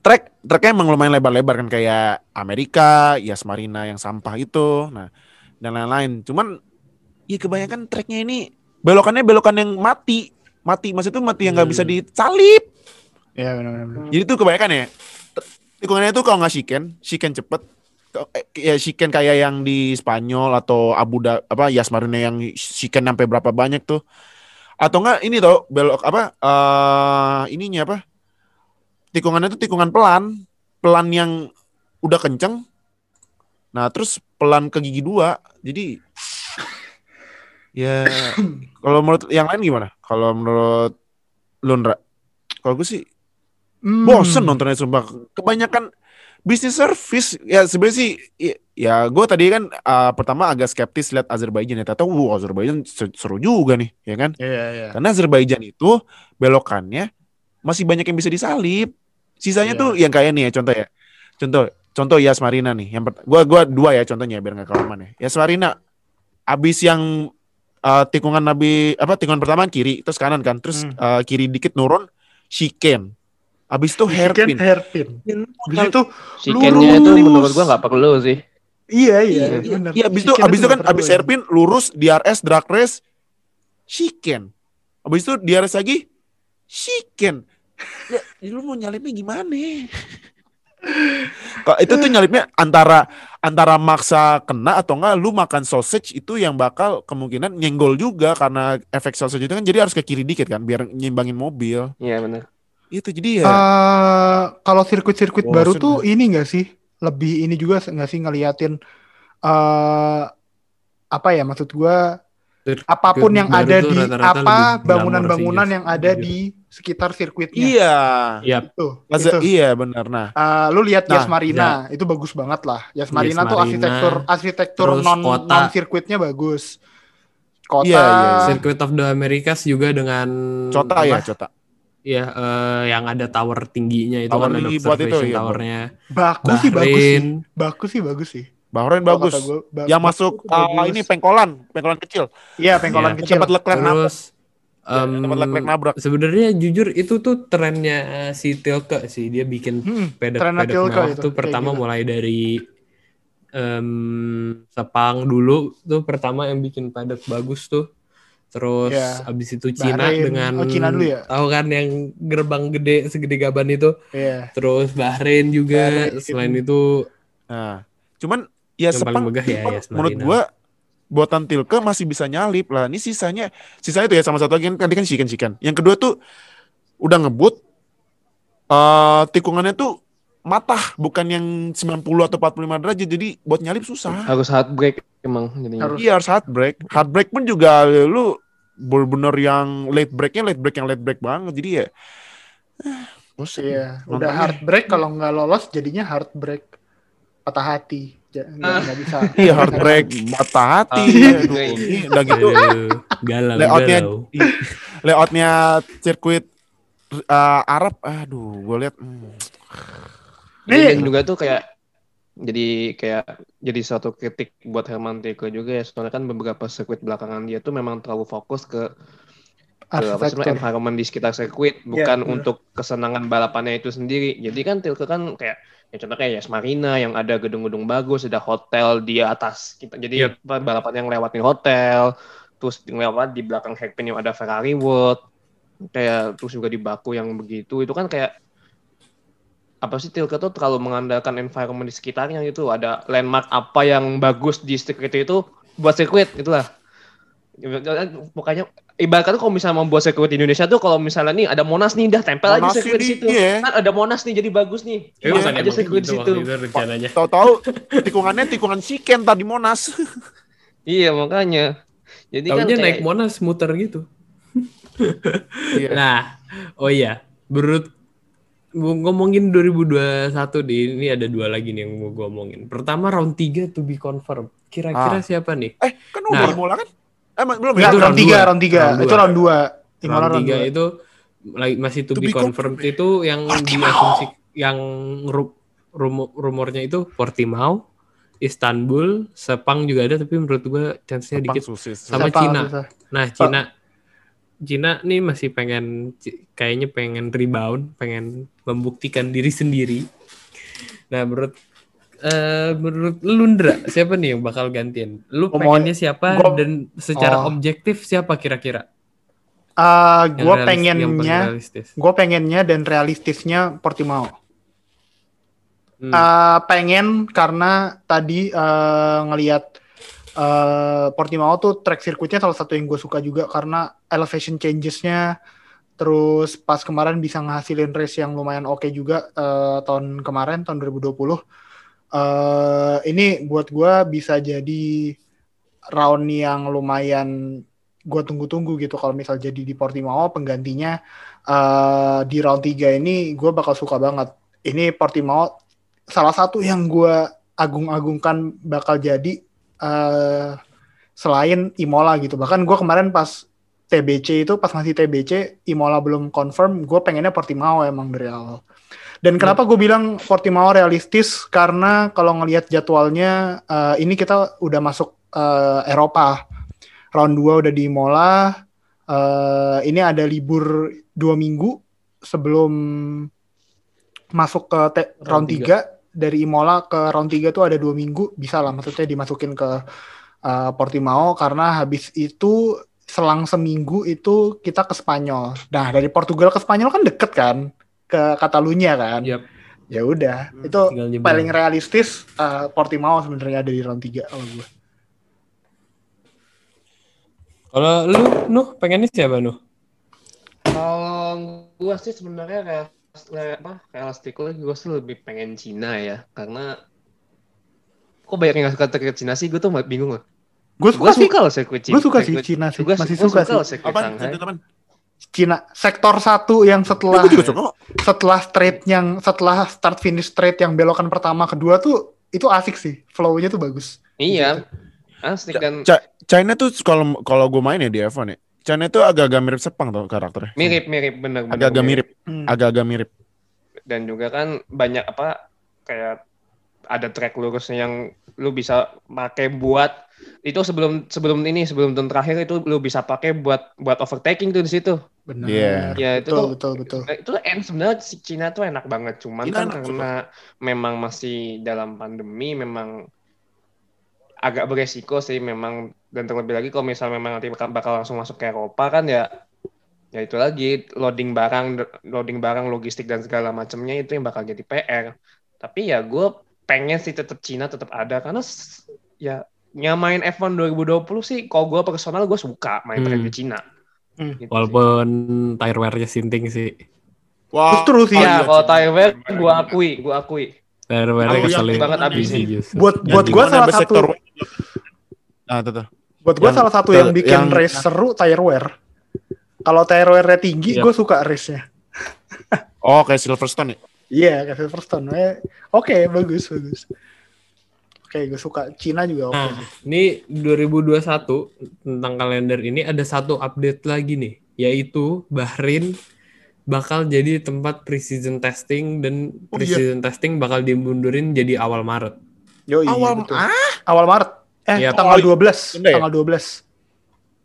track tracknya emang lumayan lebar-lebar kan kayak Amerika, Yas Marina yang sampah itu, nah dan lain-lain. Cuman ya kebanyakan tracknya ini belokannya belokan yang mati, mati maksudnya tuh mati yang nggak bisa Hmm. disalip. Iya benar-benar. Jadi tuh kebanyakan ya tikungannya tuh kalau nggak shiken, shiken cepet. eh, Ya shiken kayak yang di Spanyol atau Abu Dhabi apa Yas Marina yang shiken sampai berapa banyak tuh. Atau enggak ini tuh belok apa eh ininya apa? Tikungannya tuh tikungan pelan, pelan yang udah kenceng. Nah, terus pelan ke gigi dua. Jadi ya kalau menurut yang lain gimana? Kalau menurut Lundra? Kalau gue sih Hmm. bosen nontonnya sumpah kebanyakan bisnis service ya sebenarnya sih ya, ya gue tadi kan uh, pertama agak skeptis lihat Azerbaijan ya ternyata wow Azerbaijan se- seru juga nih ya kan Iya, iya. karena Azerbaijan itu belokannya masih banyak yang bisa disalip sisanya Iya. tuh yang kayak nih ya contoh ya contoh contoh Yas Marina nih yang pert- gua gua dua ya contohnya biar nggak kelamaan ya Yas Marina abis yang uh, tikungan nabi apa tikungan pertama kiri terus kanan kan terus Hmm. uh, kiri dikit nurun chicane abis itu Hairpin. hairpin hairpin. Habis itu Chicken-nya itu lurus. menurut gua nggak perlu sih. iya iya, Iya, benar. iya, abis itu abis itu kan abis ya. hairpin lurus DRS drag race chicken. Abis itu DRS lagi chicken. Ya, ya lu mau nyalipnya gimana? Kok itu tuh nyalipnya antara antara maksa kena atau enggak lu makan sausage itu yang bakal kemungkinan nyenggol juga karena efek sausage itu kan jadi harus ke kiri dikit kan biar nyimbangin mobil. Iya benar. Itu jadi ya Eh, kalau sirkuit-sirkuit Bosen baru ya. tuh ini enggak sih? Lebih ini juga nggak sih ngeliatin eh apa ya maksud gua apa pun yang ada tuh di apa bangunan-bangunan yang ada jujur. di sekitar sirkuitnya. iya. Iya, Itu. Masa- itu. iya benar. Nah, Eh, lu lihat Nah, Yas Marina, itu bagus banget lah. Yas Marina tuh Marina, arsitektur arsitektur non kota. non sirkuitnya bagus. Kota. Iya, iya, iya. Circuit of the Americas juga dengan Cota ya? Cota. Iya, eh, yang ada tower tingginya itu Tower kan ada tinggi buat itu, iya, towernya. Bagus sih bagus sih. Bagus sih bagus sih. Bahrain bagus. gua, ba- yang masuk bagus. ah, ini pengkolan, pengkolan kecil. Iya, pengkolan Iya. kecil. Tempat Leclerc nabrak. tempat Leclerc nabrak. sebenarnya jujur itu tuh trennya si Tilke sih dia bikin Hmm, pedok trennya pedok Tilke mewah itu, tuh pertama gitu. mulai dari em, Sepang dulu tuh pertama yang bikin pedok bagus tuh terus Iya. abis itu Cina Bahrain. dengan Oh, Cina dulu ya? tahu kan yang gerbang gede segede gaban itu Iya. terus Bahrain juga Bahrain. selain itu Nah, cuman ya Sepang megah ya, Yas menurut gua buatan Tilke masih bisa nyalip lah. Ini sisanya sisanya tuh ya sama satu lagi kan tadi kan chicken chicken. Yang kedua tuh udah ngebut eh tikungannya tuh matah bukan yang 90 atau 45 derajat jadi buat nyalip susah. Harus hard break emang jadinya. Harus. Iya harus hard break. Hard break pun juga lu bener-bener yang late breaknya late break yang late break banget. Jadi ya eh, bosen. Iya, udah hard break kalau nggak lolos jadinya hard break patah hati. Nggak bisa. Iya hard break mata hati. Ah, Aduh, iya. ini udah gitu galau layoutnya layoutnya sirkuit uh, Arab aduh gue lihat hmm. Nih. Dan juga tuh kayak jadi kayak jadi suatu kritik buat Herman Tilke juga ya. Soalnya kan beberapa sirkuit belakangan dia tuh memang terlalu fokus ke ke apa sih environment di sekitar sirkuit bukan bener. untuk kesenangan balapannya itu sendiri. Jadi kan Tilke kan kayak ya contoh kayak Yas Marina yang ada gedung-gedung bagus ada hotel di atas kita. Jadi apa, balapan yang lewatin hotel terus lewat di belakang hairpin yang ada Ferrari World kayak terus juga di Baku yang begitu. Itu kan kayak apa sih Tilke tuh terlalu mengandalkan environment di sekitarnya gitu. Ada landmark apa yang bagus di sirkuit itu buat sirkuit itulah. Pokoknya ibaratnya kalau misalnya mau buat sirkuit di Indonesia tuh kalau misalnya nih ada Monas nih dah tempel aja Monas sirkuit di ini, situ. iya. kan ada Monas nih jadi bagus nih. Masuk bukan aja sirkuit di gitu situ. Tahu-tahu tikungannya tikungan chicken tadi Monas. Iya makanya. Jadi kan Taunya kayak, naik Monas muter gitu. Iya. Nah, oh iya, menurut ngomongin 2021 di ini ada dua lagi nih yang mau gue omongin. Pertama round 3 to be confirm. Kira-kira Ah. siapa nih? Eh, kan Nah. udah Imola kan? Eh, ma- belum Enggak, Itu ya? round round 3, dua. round 3. Round Itu dua. round 2. Imola round round 3 2. itu lagi masih to, To be be confirmed confirmed, itu yang diasumsi yang ru- rumo- rumornya itu Portimao, Istanbul, Sepang juga ada tapi menurut gue chance-nya Sepang dikit. susis. Sama Siapa? Cina. Susah. Nah, Cina Cina nih masih pengen kayaknya pengen rebound, pengen membuktikan diri sendiri. Nah, menurut eh menurut lu Ndra, siapa nih yang bakal gantiin? Lu pengennya siapa gua- dan secara Oh. objektif siapa kira-kira? Ah, Yang gue pengennya gue pengennya dan realistisnya Portimao. Hmm. Eh, pengen karena tadi eh, ngelihat eh, Portimao tuh track sirkuitnya salah satu yang gue suka juga karena elevation changes-nya terus pas kemarin bisa ngehasilin race yang lumayan oke juga eh, tahun kemarin tahun 2020 eh ini buat gue bisa jadi round yang lumayan gue tunggu-tunggu gitu. Kalau misal jadi di Portimao penggantinya eh di round 3 ini gue bakal suka banget. Ini Portimao salah satu yang gue agung-agungkan bakal jadi eh selain Imola gitu. Bahkan gue kemarin pas TBC itu pas masih TBC Imola belum confirm, gue pengennya Portimao emang dari awal. Dan kenapa gue bilang Portimao realistis karena kalau ngelihat jadwalnya eh, ini kita udah masuk eh, Eropa. Round 2 udah di Imola. Eh, ini ada libur dua minggu sebelum masuk ke Round 3 dari Imola ke round 3 tuh ada dua minggu bisa lah maksudnya dimasukin ke uh, Portimao karena habis itu selang seminggu itu kita ke Spanyol. Nah dari Portugal ke Spanyol kan deket kan ke Catalunya kan. Yap, Ya udah Hmm. itu paling realistis uh, Portimao sebenarnya ada di round 3 kalau gue. Kalau lu Nuh pengennya siapa Nuh? Kalau gua sih sebenarnya apa realistically gue sih lebih pengen Cina ya karena kok banyak yang nggak suka sirkuit Cina sih gue tuh bingung loh Gue suka sih. loh sirkuit Cina Gue suka sih Cina sih. gua- Masih suka, sih. Teman. Cina sektor satu yang setelah setelah straight yang setelah start finish straight yang belokan pertama kedua tuh itu asik sih. Flow-nya tuh bagus. iya asik dan China tuh kalau kalau gue main ya di F1 ya. China tuh agak-agak mirip Sepang tuh karakternya. mirip mirip bener bener Agak-agak mirip. Hmm. Agak-agak mirip. dan juga kan banyak apa kayak ada track lurusnya yang lu bisa pakai buat itu sebelum sebelum ini sebelum turn terakhir itu lu bisa pakai buat buat overtaking tuh di situ Benar. Iya. Ya, itu betul, tuh- betul, betul. Nah, itu end sebenarnya si Cina tuh enak banget cuman Cina kan enak, karena memang masih dalam pandemi memang agak beresiko sih memang dan terlebih lagi kalau misalnya memang nanti bakal, bakal langsung masuk ke Eropa kan ya ya itu lagi loading barang loading barang logistik dan segala macamnya itu yang bakal jadi PR tapi ya gue pengen sih tetap Cina tetap ada karena ya nyamain F1 2020 sih kalau gue personal gue suka main track Hmm. di Cina Hmm. Gitu sih. Walaupun tire wear-nya sinting sih. Wah. Justru sih Oh, ya iya, kalau. Taiwan gue akui gue akui Tire wear-nya yang keselin. banget abis nih. justru. Buat buat gue salah satu Nah, tuh, tuh. Buat gue salah satu yang bikin yang- race seru tire wear. Kalau tire wear-nya tinggi, Iya. gue suka race-nya. Oh, kayak Silverstone ya. Iya, kayak Silverstone. Eh, Oke, bagus, bagus. Oke, gue suka. Cina juga oke. Nah, sih. ini 2021 tentang kalender ini ada satu update lagi nih, yaitu Bahrain bakal jadi tempat preseason testing dan Oh, iya. preseason testing bakal dimundurin jadi awal Maret. Yo, iya, Awal betul. ah, Awal Maret. Eh, Iya, tanggal oh, 12. tunda ya? Tanggal 12.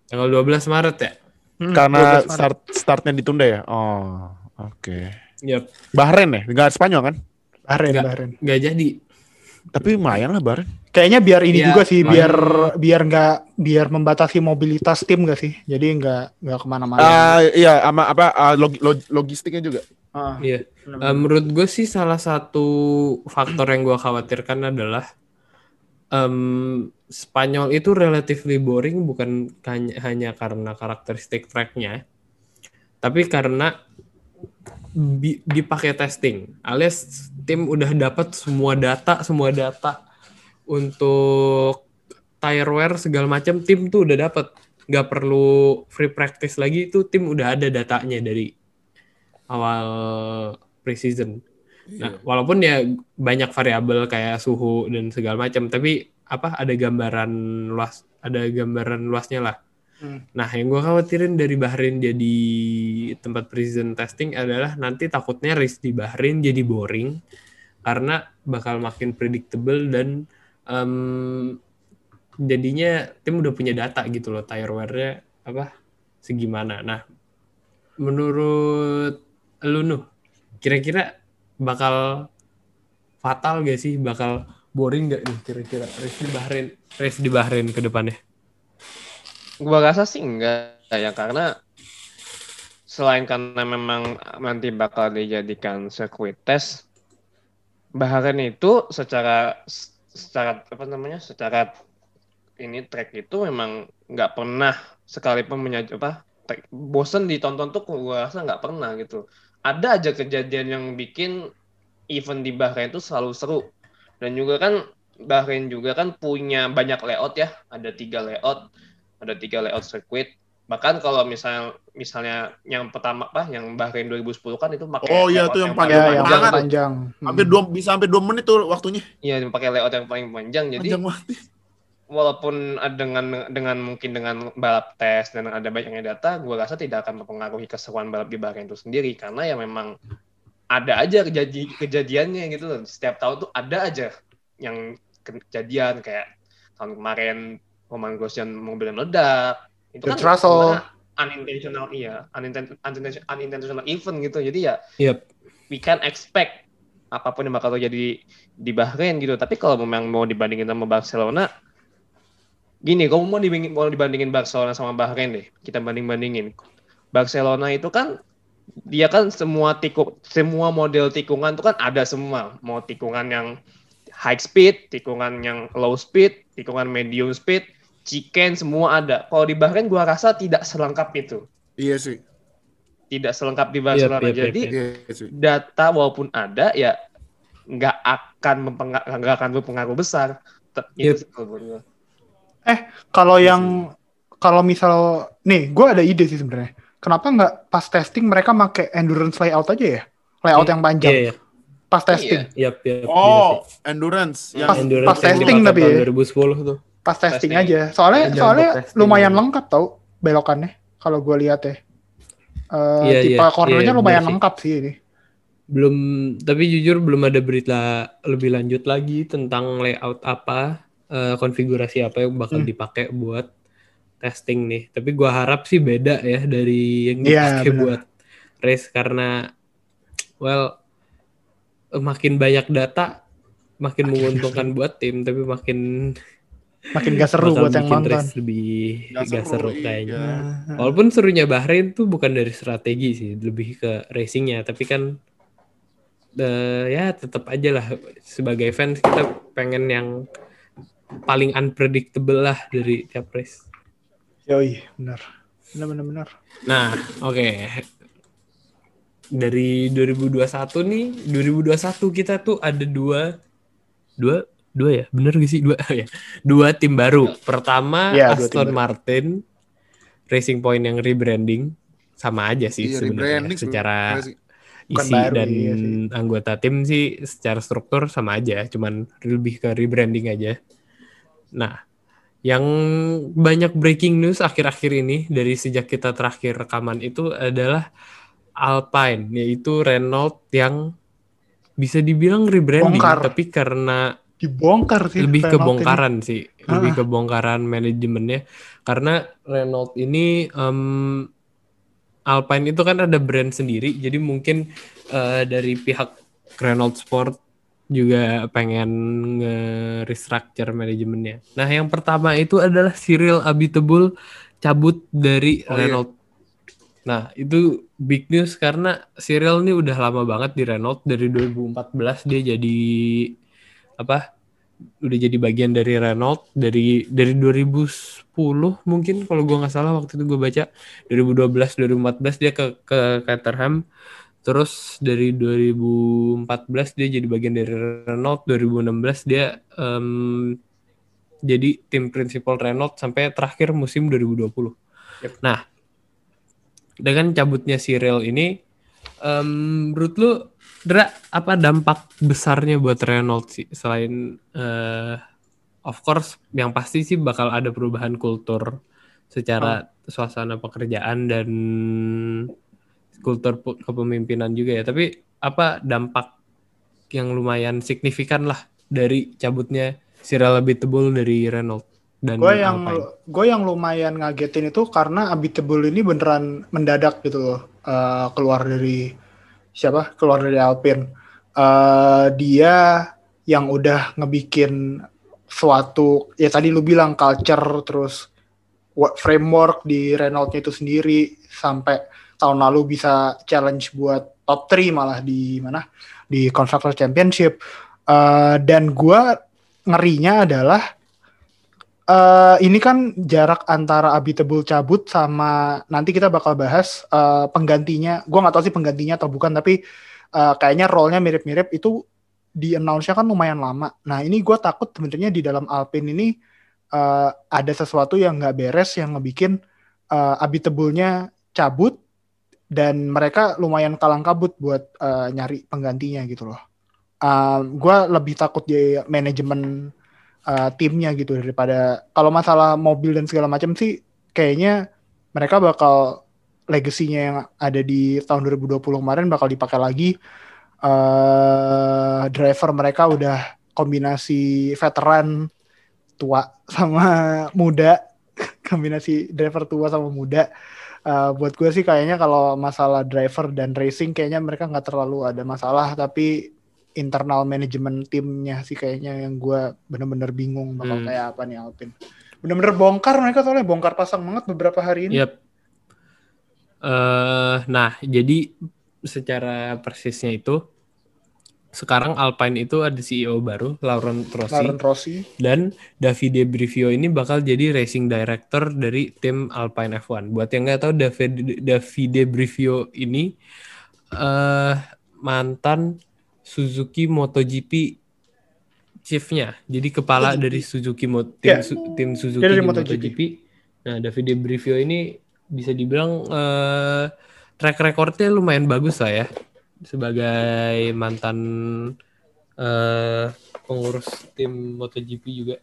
Tanggal 12 Maret ya? Hmm, karena 12 Maret. start startnya ditunda ya. Oh, oke. Yap, Bahrain ya, nggak Spanyol kan? Bahrain, Nggak. Bahrain. nggak jadi. Tapi lumayan lah Bahrain. Kayaknya biar ini Iya, juga sih, main- biar biar nggak biar membatasi mobilitas tim gak sih? Jadi nggak nggak ke mana-mana. Ah, iya, sama apa ah, log- log- logistiknya juga. Ah, Iya. Eh, menurut gue sih salah satu faktor yang gue khawatirkan adalah em, Spanyol itu relatively boring bukan hanya, karena karakteristik tracknya, tapi karena dipakai testing, alias tim udah dapat semua data, semua data untuk tire wear segala macam tim tuh udah dapat, nggak perlu free practice lagi itu tim udah ada datanya dari awal preseason. Nah, Iya. walaupun ya banyak variabel kayak suhu dan segala macam, tapi apa ada gambaran luas, ada gambaran luasnya lah. Hmm. Nah, yang gue khawatirin dari Bahrain jadi tempat preseason testing adalah nanti takutnya race di Bahrain jadi boring karena bakal makin predictable dan em, jadinya tim udah punya data gitu loh tire wear-nya apa segimana. Nah, menurut lu Nuh, kira-kira bakal fatal gak sih? Bakal boring gak nih kira-kira race di Bahrain, race di Bahrain ke depannya? Gua rasa sih enggak ya karena selain karena memang nanti bakal dijadikan circuit test Bahrain itu secara secara apa namanya secara ini track itu memang nggak pernah sekalipun menyaji apa bosen ditonton tuh gua rasa nggak pernah gitu ada aja kejadian yang bikin event di Bahrain itu selalu seru dan juga kan Bahrain juga kan punya banyak layout ya ada tiga layout ada tiga layout sirkuit bahkan kalau misal misalnya yang pertama apa yang Bahrain 2010 kan itu pakai Oh, iya, layout tuh yang paling panjang yang panjang. panjang. Hmm. Hampir dua bisa sampai dua menit tuh waktunya. iya pakai layout yang paling panjang jadi Panjang banget. Walaupun ada dengan dengan mungkin dengan balap tes dan ada banyaknya data, gue rasa tidak akan mempengaruhi keseruan balap di Bahrain itu sendiri karena ya memang ada aja kejadi kejadiannya gitu loh. Setiap tahun tuh ada aja yang kejadian kayak tahun kemarin Roman Grosjean mobilnya meledak. Itu kan Russell. sebenarnya unintentional iya, uninten- unintentional, unintentional event gitu. Jadi ya Yep. we can expect apa pun yang bakal terjadi di Bahrain gitu. Tapi kalau memang mau dibandingin sama Barcelona, gini, kamu mau dibandingin, mau dibandingin Barcelona sama Bahrain deh, kita banding-bandingin. Barcelona itu kan dia kan semua tikuk semua model tikungan itu kan ada semua, mau tikungan yang high speed, tikungan yang low speed, tikungan medium speed, chicken semua ada. Kalau di Bahrain gua rasa tidak selengkap itu. Iya sih. Tidak selengkap di Barcelona. yep, yep, Jadi yep. Iya sih. data walaupun ada ya nggak akan mempengaruh nggak akan berpengaruh besar. Te- Yep. Itu sih kalau. Kalau yang kalau misal nih, gue ada ide sih sebenarnya. Kenapa nggak pas testing mereka pakai endurance layout aja ya? Layout yang panjang. Iya, iya. Pas testing. Yap, yap, Oh, endurance. Yang Pas- Endurance pas testing tapi ya. 2010 tuh. Pas testing, Testing. aja. Soalnya Jangan soalnya testing. lumayan lengkap tau belokannya. Kalau gue lihat ya. Eh, Iya, tipe iya, cornernya iya, lumayan lengkap sih ini. Belum, tapi jujur belum ada berita lebih lanjut lagi tentang layout apa, eh, konfigurasi apa yang bakal Hmm. dipakai buat testing nih. Tapi gua harap sih beda ya dari yang Iya, dipakai benar. buat race karena well makin banyak data makin menguntungkan buat tim tapi makin Makin gak seru buat yang bikin nonton. race lebih Nggak gak seru seru, iya. kayaknya. Nah, Walaupun serunya Bahrain tuh bukan dari strategi sih, lebih ke racingnya. Tapi kan eh, ya tetap aja lah sebagai fans kita pengen yang paling unpredictable lah dari tiap race. Yoi, benar. Benar benar benar. Nah, oke. Dari 2021 nih, 2021 kita tuh ada dua dua dua ya, bener gak sih dua ya? Dua tim baru. Pertama Iya, tim Aston baru. Martin Racing Point yang rebranding sama aja sih Iya, sebenarnya secara. Bukan isi baru, dan iya sih. anggota tim sih secara struktur sama aja, cuman lebih ke rebranding aja. Nah, yang banyak breaking news akhir-akhir ini dari sejak kita terakhir rekaman itu adalah Alpine, yaitu Renault yang bisa dibilang rebranding, Bongkar. tapi karena Dibongkar sih. lebih Renault ini. kebongkaran sih, lebih Ah. kebongkaran manajemennya karena Renault ini em, Alpine itu kan ada brand sendiri, jadi mungkin eh, dari pihak Renault Sport juga pengen nge-restructure manajemennya. Nah, yang pertama itu adalah Cyril Abiteboul cabut dari Oh, iya. Renault. Nah, itu big news karena Cyril ini udah lama banget di Renault dari 2014 dia jadi apa? Udah jadi bagian dari Renault dari dari 2010 mungkin kalau gua nggak salah waktu itu gue baca 2012 2014 dia ke ke Caterham terus dari 2014 dia jadi bagian dari Renault 2016 dia em, jadi tim prinsipal Renault sampai terakhir musim 2020 nah dengan cabutnya Cyril ini em, menurut lu Dra, apa dampak besarnya buat Renault sih? Selain eh of course yang pasti sih bakal ada perubahan kultur secara suasana pekerjaan dan kultur kepemimpinan juga ya. Tapi apa dampak yang lumayan signifikan lah dari cabutnya Cyril Abiteboul dari Renault dan Gue yang gue yang lumayan ngagetin itu karena Abiteboul ini beneran mendadak gitu loh eh, keluar dari siapa? Keluar dari Alpine. Eh, dia yang udah ngebikin suatu ya tadi lu bilang culture terus framework di Renault-nya itu sendiri sampai tahun lalu bisa challenge buat top 3 malah di mana di Constructors Championship Eh, dan gua ngerinya adalah eh ini kan jarak antara Abitable cabut sama nanti kita bakal bahas eh, penggantinya. Gua nggak tahu sih penggantinya atau bukan, tapi eh, kayaknya role-nya mirip-mirip itu di announce-nya kan lumayan lama. Nah ini gue takut sebenarnya di dalam Alpine ini eh, ada sesuatu yang nggak beres yang ngebikin eh, Abitable-nya cabut dan mereka lumayan kalang kabut buat eh, nyari penggantinya gitu loh. gue lebih takut di manajemen uh, timnya gitu daripada kalau masalah mobil dan segala macam sih kayaknya mereka bakal legasinya yang ada di tahun 2020 kemarin bakal dipakai lagi. Uh, driver mereka udah kombinasi veteran tua sama muda. Kombinasi driver tua sama muda Uh, buat gue sih kayaknya kalau masalah driver dan racing kayaknya mereka nggak terlalu ada masalah tapi internal manajemen timnya sih kayaknya yang gue bener-bener bingung bakal Hmm. kayak apa nih Alpine. Bener-bener bongkar mereka soalnya bongkar pasang banget beberapa hari ini. Yap. Eh, nah, jadi secara persisnya itu sekarang Alpine itu ada CEO baru, Laurent Rossi, Laurent Rossi. dan Davide Brivio ini bakal jadi racing director dari tim Alpine F1. Buat yang nggak tahu, Davide, Davide Brivio ini eh mantan Suzuki MotoGP chiefnya, jadi kepala MotoGP. dari Suzuki Mo- tim, Ya. Su- tim Suzuki dari MotoGP. MotoGP. Nah, Davide Brivio ini bisa dibilang eh, track recordnya lumayan bagus lah ya sebagai mantan eh, pengurus tim MotoGP juga.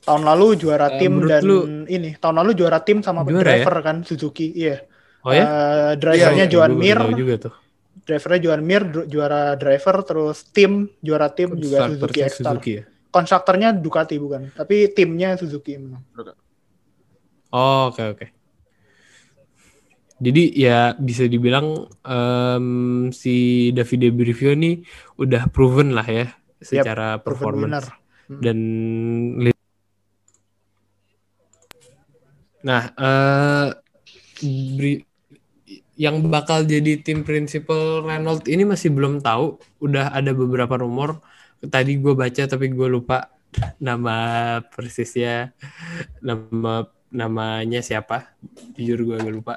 Tahun lalu juara Eh, tim dan lu- ini tahun lalu juara tim sama Juara driver kan Suzuki. Iya. Oh ya? Eh, drivernya Iya, Joan Mir, juga tuh. drivernya Joan Mir juara driver terus tim juara tim juga Suzuki X-Star. Suzuki ya. Konstruktornya Ducati bukan, tapi timnya Suzuki memang. Oh, oke oke. Jadi ya bisa dibilang em, si Davide Brivio ini udah proven lah ya secara winner. performance. Hmm. dan nah Bri- yang bakal jadi tim principal Renault ini masih belum tahu. Udah ada beberapa rumor. Tadi gue baca tapi gue lupa nama persisnya nama namanya siapa. Jujur gue agak lupa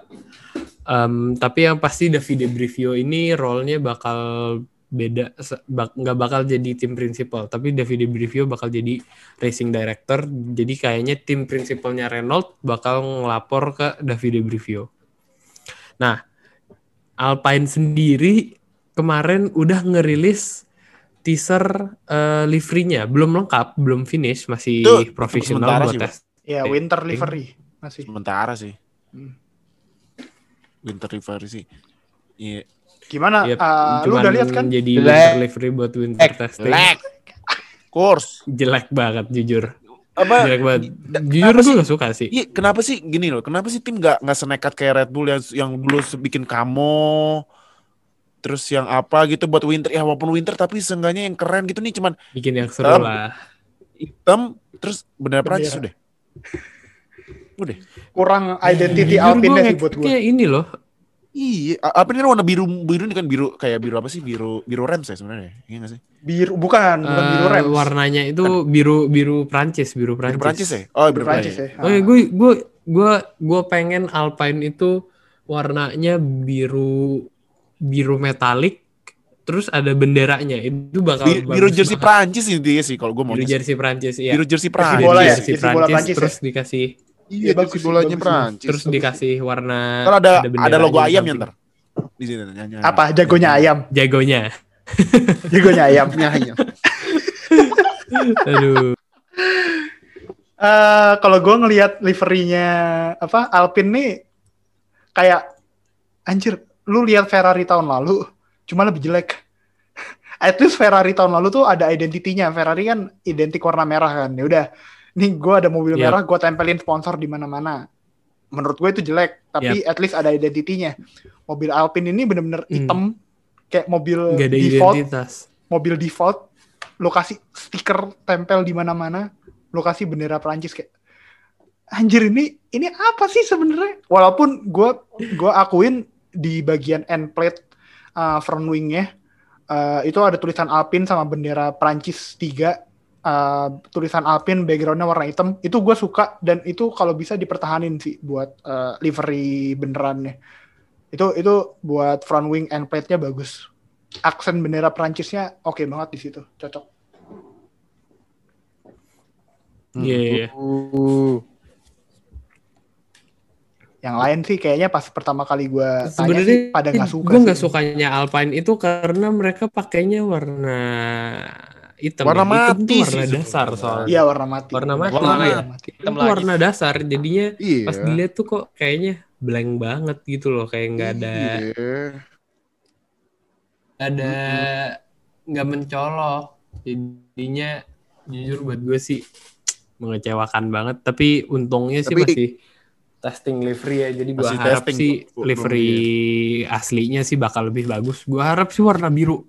Em, tapi yang pasti Davide Brivio ini role-nya bakal beda nggak bakal jadi tim principal tapi Davide Brivio bakal jadi racing director jadi kayaknya tim principalnya Renault bakal ngelapor ke Davide Brivio nah Alpine sendiri kemarin udah ngerilis teaser eh, livery-nya belum lengkap belum finish masih itu profesional buat sih, tes Ya, winter livery masih. Sementara sih. Hmm. Winter River sih. Iya. Gimana? Yep, Ah, lu udah lihat kan? jadi Jelek. winter livery buat winter testing Lag. Course. jelek banget jujur Apa? jelek banget da- jujur gue sih? gak suka sih Iya, kenapa sih gini loh? Kenapa sih tim nggak nggak senekat kayak Red Bull yang yang dulu bikin kamo terus yang apa gitu buat winter ya walaupun winter tapi seenggaknya yang keren gitu nih cuman bikin yang seru Hitam. lah hitam terus bener Prancis Bendera. Udah. Kurang identity Jujur Alpine sih buat gue. ngefeknya ini loh Iya, a- apa ini warna biru biru ini kan biru kayak biru apa sih? Biru biru Rams ya sebenarnya. Iya nggak sih? Biru bukan, bukan biru Eh, rem. warnanya itu biru biru Prancis biru Biru Prancis, Prancis ya? Oh, biru Prancis Prancis. ya. oh ya gue gue gue gue pengen Alpine itu warnanya biru biru metalik terus ada benderanya itu bakal Biru, biru jersey banget. Prancis ini dia sih kalau gue mau. biru jersey Prancis ya Biru jersey Jersey Prancis. bola ya? jersey Jersey bola Prancis, Prancis terus dikasih Iya, bagus bolanya bagus sih. Prancis. terus dikasih warna Kan ada benderanya ada logo ayam ya ntar. Di sini nyanyi. Apa jagonya ayam? jagonya Jagonya ayam. Ya, ya. Aduh. Eh kalau gue ngelihat liverynya apa Alpine nih kayak anjir, lu lihat Ferrari tahun lalu cuma lebih jelek. At least Ferrari tahun lalu tuh ada identitinya. Ferrari kan identik warna merah kan. Ya udah, nih gue ada mobil Yap. merah, gue tempelin sponsor di mana-mana. Menurut gue itu jelek, tapi at least ada identitinya. Mobil Alpine ini bener-bener Hmm. hitam, kayak mobil Gak ada default identitas. mobil default lokasi stiker tempel di mana-mana lokasi bendera Prancis kayak anjir ini ini apa sih sebenarnya walaupun gue gua akuin di bagian end plate uh, front wingnya uh, itu ada tulisan Alpine sama bendera Prancis 3 uh, tulisan Alpine backgroundnya warna hitam itu gue suka dan itu kalau bisa dipertahanin sih buat uh, livery benerannya. Itu itu buat front wing end plate-nya bagus. Aksen bendera Prancisnya oke banget di situ cocok. Iya, iya. Uh, yang lain sih kayaknya pas pertama kali gue tanya Sebenarnya sih pada nggak suka gue nggak sukanya Alpine itu karena mereka pakainya warna hitam. Warna ya. Hitam mati tuh warna sih dasar sebenarnya. soalnya. iya warna mati Warna mati. Warna Iya, mati. Itu Hitam lagi. warna dasar jadinya iya. pas dilihat tuh kok kayaknya blank banget gitu loh kayak nggak ada Iya. ada nggak mencolok jadinya jujur buat gue sih mengecewakan banget tapi untungnya sih Tapi- masih testing livery ya jadi gue Masih harap testing, sih livery aslinya sih bakal lebih bagus gue harap sih warna biru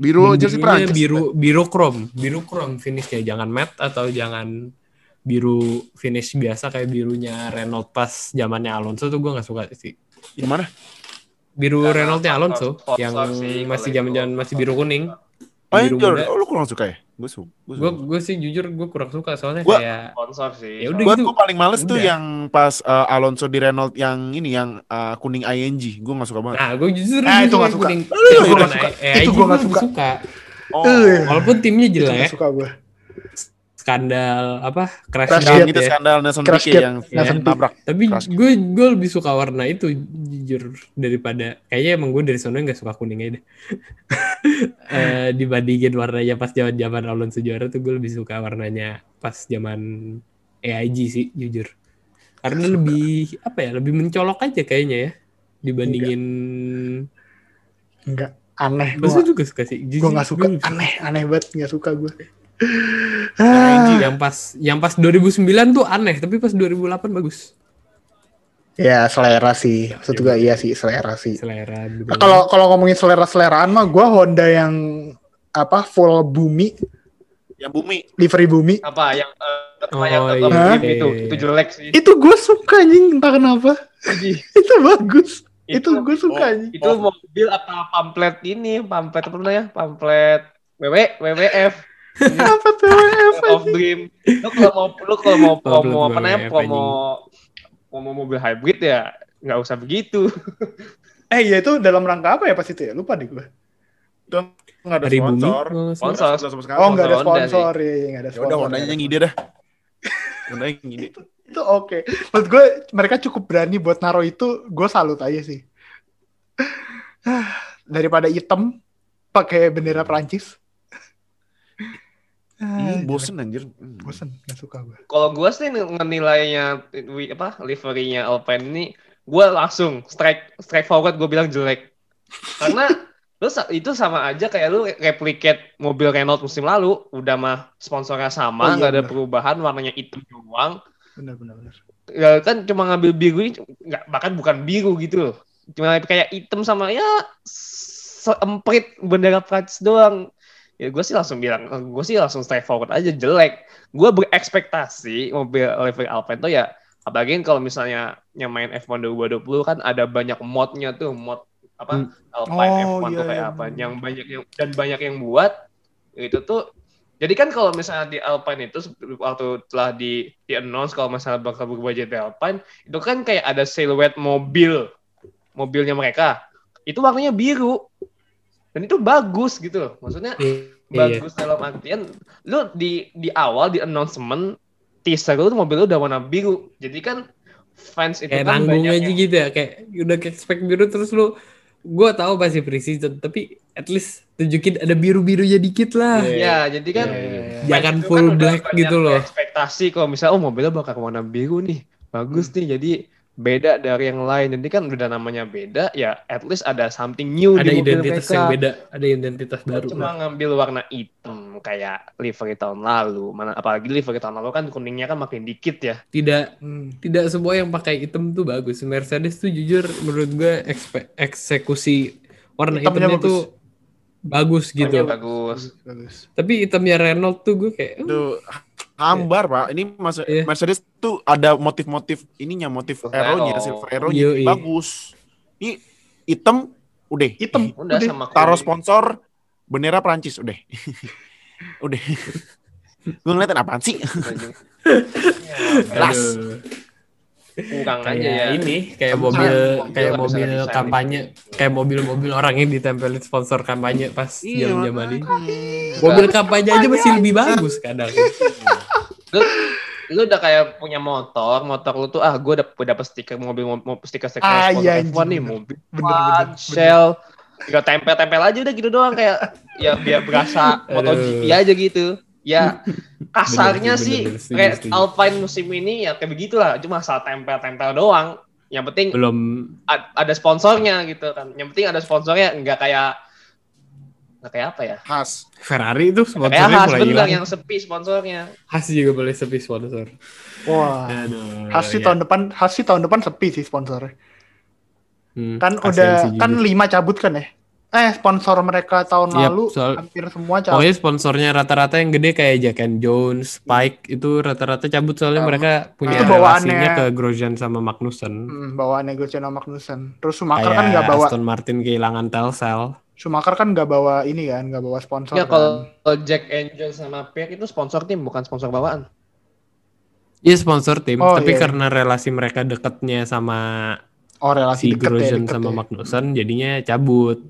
Biru jersey Prancis. biru biru chrome biru chrome finishnya jangan matte atau jangan biru finish biasa kayak birunya Renault pas zamannya Alonso tuh gue nggak suka sih Yang mana? biru Renaultnya Alonso sponsor yang sih, masih kalau zaman-zaman itu. masih biru kuning Oh, biru muda. oh, lu kurang suka ya? Gue suka. gue gue sih jujur gue kurang suka soalnya Gua- kayak sponsor sih. Ya udah Buat gitu. gue paling males tuh Udah. yang pas uh, Alonso di Renault yang ini yang uh, kuning ING. Gue gak suka banget. nah gue jujur gue itu nggak suka. kuning Itu nggak warna suka. eh, Itu nggak suka. suka Oh, Eh. walaupun timnya jelek suka gue skandal apa crash, Crash gate yang Gate itu ya. skandal Nelson Crash Piquet yang Nelson yang nabrak. tapi gue gue lebih suka warna itu jujur daripada kayaknya emang gue dari sana nggak suka kuning aja deh. Eh, dibandingin warnanya pas zaman zaman Alonso juara tuh gue lebih suka warnanya pas zaman AIG sih jujur. Karena lebih apa ya lebih mencolok aja kayaknya ya dibandingin enggak. Aneh gue gue juga suka sih. Gue nggak suka. aneh aneh banget nggak suka gue AIG yang pas yang pas 2009 tuh aneh tapi pas 2008 bagus. Ya selera sih. Maksud gue iya. sih selera sih. Selera Nah, kalau kalau ngomongin selera seleraan mah gue Honda yang apa full bumi. Yang bumi. livery bumi. Apa yang eh, apa Oh, yang iya, iya, itu iya. itu jelek sih. itu gue suka anjing. Entah kenapa. Itu bagus. Itu, Itu- gue suka oh, anjing. itu mobil apa pamflet ini? Pamflet apa namanya? Pamflet WW WWF apa tuh? WF, of Dream. Lu kalau mau lu kalau mau Pamflet promo apa namanya promo promo mobil hybrid ya nggak usah begitu. Eh ya itu dalam rangka apa ya pas itu ya? Lupa deh gue Nggak ada hari bumi sponsor. kalau. Sponsor. Oh nggak ada Honda sponsor ya ya, nggak ada Ya sponsor udah Hondanya nggak yang ada ide dah. Honda yang ide. itu oke. Menurut gue mereka cukup berani buat naruh itu gue salut aja sih. Daripada hitam pakai bendera Prancis Ih, bosen anjir. Hmm. bosen nggak suka gue kalau gue sih ngenilainya apa liverynya Alpine ini gue langsung strike strike forward gue bilang jelek karena lu itu sama aja kayak lu replicate mobil Renault musim lalu udah mah sponsornya Oh, sama iya, nggak ada bener. perubahan warnanya hitam doang bener bener bener ya kan cuma ngambil biru ini nggak bahkan bukan biru gitu loh cuma kayak hitam sama ya seemprit bendera Prancis doang ya gue sih langsung bilang gue sih langsung straight forward aja jelek. Gue berekspektasi mobil livery Alpine tuh ya apalagi kalau misalnya yang main F1 2020 kan ada banyak modnya tuh mod apa Alpine Oh, F1 tuh iya, kayak iya, apa. bener. yang banyak yang dan banyak yang buat itu tuh jadi kan kalau misalnya di Alpine itu waktu telah di di announce kalau misalnya bakal berubah jadi Alpine itu kan kayak ada siluet mobil mobilnya mereka. Itu warnanya biru dan itu bagus gitu loh maksudnya Iya. bagus dalam artian lu di di awal di announcement teaser lu tuh mobil lu udah warna biru jadi kan fans itu kayak kan nanggung banyak aja yang- gitu ya kayak udah kayak spek biru terus lu gue tahu pasti preseason tapi at least tunjukin ada biru birunya dikit lah Ya, jadi kan Iya, iya, iya. Jangan itu full udah black gitu loh. Ekspektasi kalau misalnya oh mobilnya bakal warna biru nih. Bagus nih. Jadi beda dari yang lain. Jadi kan udah namanya beda ya at least ada something new ada di mobil identitas mereka. yang beda ada identitas baru Cuma ngambil warna hitam kayak livery tahun lalu. Mana apalagi livery tahun lalu kan kuningnya kan makin dikit ya. tidak Hmm. tidak semua yang pakai hitam tuh bagus Mercedes tuh jujur menurut gue ekspe- eksekusi warna Hitamnya hitamnya, bagus. tuh bagus gitu Warnanya bagus. Bagus. tapi hitamnya Renault tuh gue kayak "Hmm, Hambar pak. Ini mas Iya. Mercedes tuh ada motif-motif ininya, motif Silver aeronya, arrow. silver arrow-nya Yoi. bagus. Ini hitam, udah. Hitam. Udah Udah. sama Taruh sponsor bendera Prancis, udah. udah. Gue ngeliatin apaan sih? Jelas. kurang aja kayak ya. ini kayak mobil mobil kayak mobil kampanye kayak mobil-mobil orang yang ditempelin sponsor kampanye pas Iya, zaman ini mobil kampanye aja masih lebih bagus kadang lu, lu udah kayak punya motor, motor lu tuh ah gue dapet, dapet stiker mobil mau stiker stiker Ah, iya, F1 anjing, nih bener. mobil. Bener, bener, bener. Shell, tinggal tempel-tempel aja udah gitu doang kayak ya biar berasa MotoGP aja gitu. Ya kasarnya Bener sih, bener, setuju, kayak setuju. Alpine musim ini ya kayak begitulah, cuma asal tempel-tempel doang. Yang penting belum ada sponsornya gitu kan. Yang penting ada sponsornya nggak kayak nggak kayak apa ya? Khas. Ferrari itu Kayak sponsornya khas mulai bener yang sepi sponsornya. Has juga boleh sepi sponsor Wah. aduh Hasi ya. tahun depan, Hasi tahun depan sepi sih sponsornya. Hmm, Kan udah sih kan lima cabut kan ya? Eh sponsor mereka tahun Yap, lalu soal- hampir semua cabut. Pokoknya sponsornya rata-rata yang gede kayak Jack and Jones, Spike itu rata-rata cabut soalnya Sama. mereka punya Itu bawaannya- relasinya ke Grosjean sama Magnussen. Hmm, bawaan negosiasi sama Magnussen. Terus Schumacher Kayak kan nggak bawa, Aston Martin kehilangan Telcel. Schumacher kan nggak bawa ini kan, nggak bawa sponsor. Ya kan. kalau kalau Jack Angel sama Pierre itu sponsor tim bukan sponsor bawaan. Iya sponsor tim, Oh, tapi iya, iya. karena relasi mereka deketnya sama oh relasi si deket ya, deket sama ya. Magnussen jadinya cabut.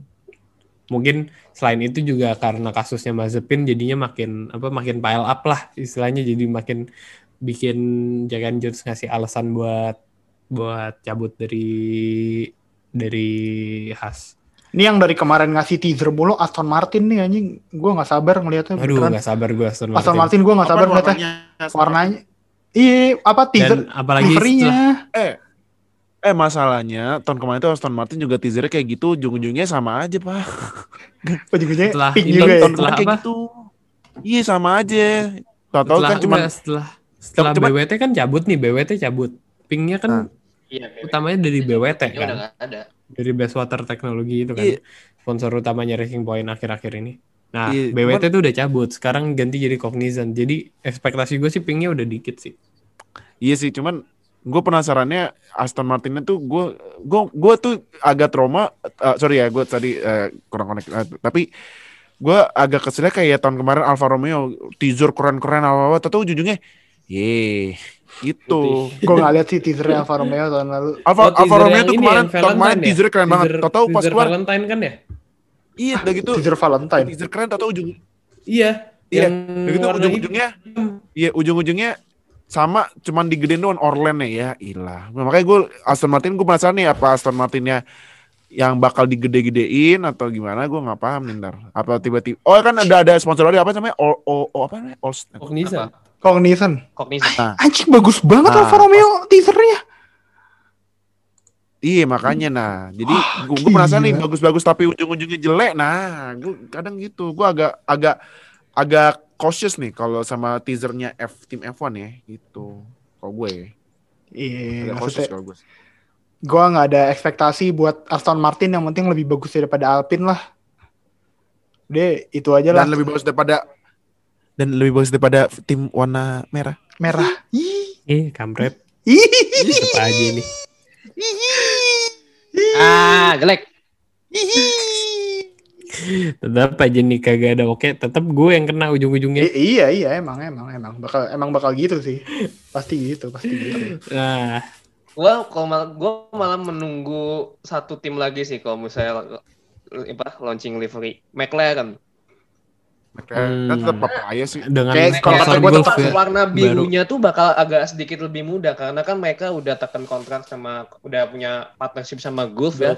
Mungkin selain itu juga karena kasusnya Mazepin jadinya makin apa makin pile up lah istilahnya jadi makin bikin Jack Jones ngasih alasan buat buat cabut dari dari Haas. Ini yang dari kemarin ngasih teaser mulu Aston Martin nih anjing. Gue nggak sabar ngelihatnya. Aduh beneran. nggak sabar gue Aston Martin. Aston Martin gue nggak sabar Apa ngeliatnya. warnanya? Warnanya. Iya, apa teaser Dan apalagi liverynya. setelah, Eh masalahnya tahun kemarin tuh Aston Martin juga teasernya kayak gitu, ujung-ujungnya sama aja pak. Ujung-ujungnya Setelah pink juga ya. tahun setelah kemarin kayak apa? gitu. Iya sama aja. Tahu-tahu setelah, kan cuma setelah setelah Cuma- BWT kan cabut nih BWT cabut. Pinknya kan Nah. Iya. utamanya dari BWT udah kan, nggak ada. Dari Best Water Technology itu kan Iya. sponsor utamanya Racing Point akhir-akhir ini. Nah Iya, BWT tuh udah cabut, sekarang ganti jadi Cognizant. Jadi ekspektasi gue sih pinknya udah dikit sih. Iya sih, cuman gue penasarannya Aston Martinnya tuh gue gue gue tuh agak trauma. eh, sorry ya, gue tadi eh, kurang connect. eh, tapi gue agak keselnya kayak tahun kemarin Alfa Romeo teaser keren-keren apa apa. Tahu ujung-ujungnya, ye gitu. Gue nggak lihat sih teasernya Alfa Romeo tahun lalu. Alfa Oh, Alfa Romeo tuh kemarin yang tahun kemarin ya? teaser keren banget. Teaser- Tahu-tahu pas keluar, Valentine kan ya? iya udah gitu. Teaser Valentine. Teaser keren, tahu ujung Iya. Iya, udah gitu ujung-ujungnya, iya ujung-ujungnya sama cuman digedein doang Orlen ya ilah makanya gue Aston Martin gue penasaran nih apa Aston Martinnya yang bakal digede-gedein atau gimana gue nggak paham nih ntar apa tiba-tiba oh kan ada ada sponsor lagi apa namanya o, o, o apa namanya All Cognizant. Cognizant. Cognizant. Anjing bagus banget Nah, Alfa Romeo teasernya. iya makanya nah jadi Wah, gue gue penasaran nih bagus-bagus tapi ujung-ujungnya jelek nah gue kadang gitu gue agak agak agak cautious nih kalau sama teasernya F tim F1 ya gitu kalau gue Iya, agak cautious maksudnya kalau gue gue nggak ada ekspektasi buat Aston Martin yang penting lebih bagus daripada Alpine lah. Deh, itu aja lah. dan lebih bagus daripada dan lebih bagus daripada tim warna merah. Merah. Ih. Eh, kampret. Ih. Apa aja nih? Ah, jelek. Tetap aja nih kagak ada oke. Tetap gue yang kena ujung-ujungnya. I- iya iya emang emang emang bakal emang bakal gitu sih. Pasti gitu, pasti gitu. Nah, Gua kalau mal, gua malah menunggu satu tim lagi sih kalau misalnya apa launching livery McLaren. Hmm. Kan tetap papaya sih. dengan Kayak kalau kata gue Gulf tetap ya. warna baru. birunya tuh bakal agak sedikit lebih mudah karena kan mereka udah tekan kontrak sama udah punya partnership sama Gulf ya.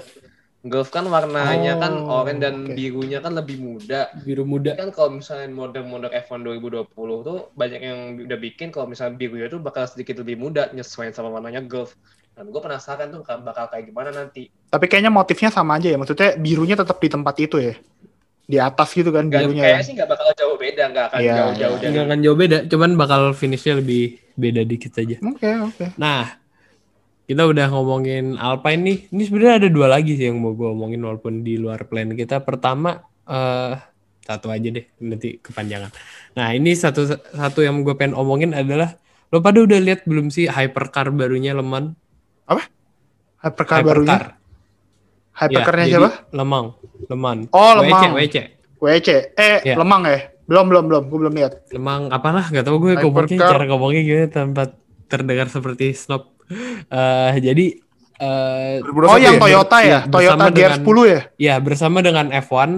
Golf kan warnanya kan Oh, oranye dan oke. birunya kan lebih muda. Biru muda. Kan kalau misalnya model-model F1 2020 tuh banyak yang udah bikin kalau misalnya birunya tuh bakal sedikit lebih muda nyesuaiin sama warnanya Golf. Dan gue penasaran tuh bakal kayak gimana nanti. Tapi kayaknya motifnya sama aja ya. Maksudnya birunya tetap di tempat itu ya. Di atas gitu kan Gak, birunya ya. kayaknya sih nggak bakal jauh beda, nggak akan Iya, jauh-jauh Nggak akan jauh beda, cuman bakal finishnya lebih beda dikit aja. Oke, oke. Nah, kita udah ngomongin Alpine nih. Ini sebenarnya ada dua lagi sih yang mau gue omongin walaupun di luar plan kita. Pertama, eh satu aja deh, nanti kepanjangan. Nah, ini satu satu yang gue pengen omongin adalah lo pada udah lihat belum sih hypercar barunya Leman? Hypercar barunya. Hypercarnya Ya, siapa? Lemang, Leman. Oh, WC, Lemang. WC. WC. Eh, Ya. Lemang ya? Belum, belum, belum. Gue belum lihat. Lemang apalah nggak tahu gue ngomongnya cara ngomongnya gimana tanpa terdengar seperti snob. Eh jadi eh Oh, yang Toyota ya? Iya, Toyota bersama dengan- GR10 ya? ya bersama dengan F1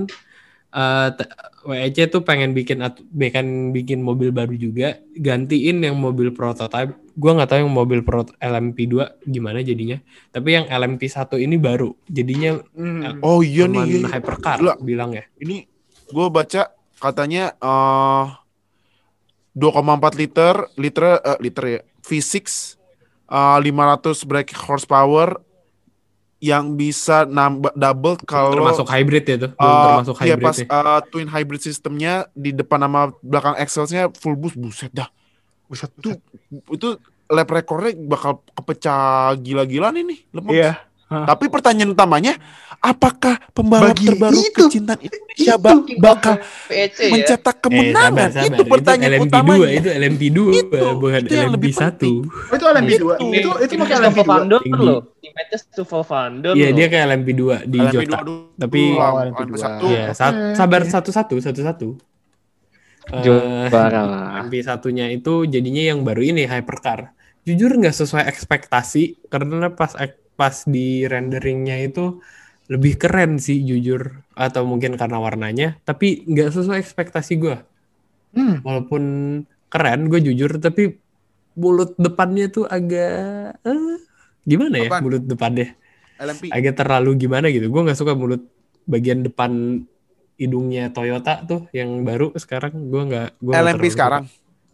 eh t- WEC tuh pengen bikin bikin bikin mobil baru juga gantiin yang mobil prototype. Gua nggak tahu yang mobil pro LMP2 gimana jadinya. Tapi yang LMP1 ini baru. Jadinya Hmm. Oh iya nih. iya, iya. hypercar Gila. bilang ya. Ini gue baca katanya eh 2,4 liter liter eh, liter ya V6 eh, 500 brake horsepower yang bisa nambah double kalau termasuk hybrid ya tuh. Belum eh, termasuk iya, hybrid pas ya. eh, twin hybrid sistemnya di depan sama belakang axle-nya full boost buset dah Buset, Tuh, buset. itu lap recordnya bakal kepecah gila-gilaan ini Lemang. Iya. Tapi pertanyaan utamanya, apakah pembalap Bagi terbaru itu. kecintaan Indonesia Itu. ba- bakal PEC ya. mencetak kemenangan? Eh, sabar, sabar. Itu pertanyaan LMP2, utamanya. Itu LMP2 Itu, bukan itu yang lebih LMP1. penting. Oh, itu LMP2. Itu. Itu itu, itu pakai Christopher LMP2. Van Dorn Tinggi. loh. Teammates Christopher Van Dorn Iya, dia kayak LMP2 di LMP2 Jota. Tapi- lah, Oh, LMP2. LMP1. Iya, sa- Oke, sabar satu-satu, satu-satu. Eh, Juara lah. LMP1-nya itu jadinya yang baru ini hypercar. Jujur nggak sesuai ekspektasi karena pas pas di renderingnya itu lebih keren sih jujur atau mungkin karena warnanya tapi nggak sesuai ekspektasi gue Hmm. walaupun keren gue jujur tapi mulut depannya tuh agak eh, gimana ya Apaan? mulut depannya LMP. agak terlalu gimana gitu gue nggak suka mulut bagian depan hidungnya Toyota tuh yang baru sekarang gue nggak gue nggak LMP sekarang.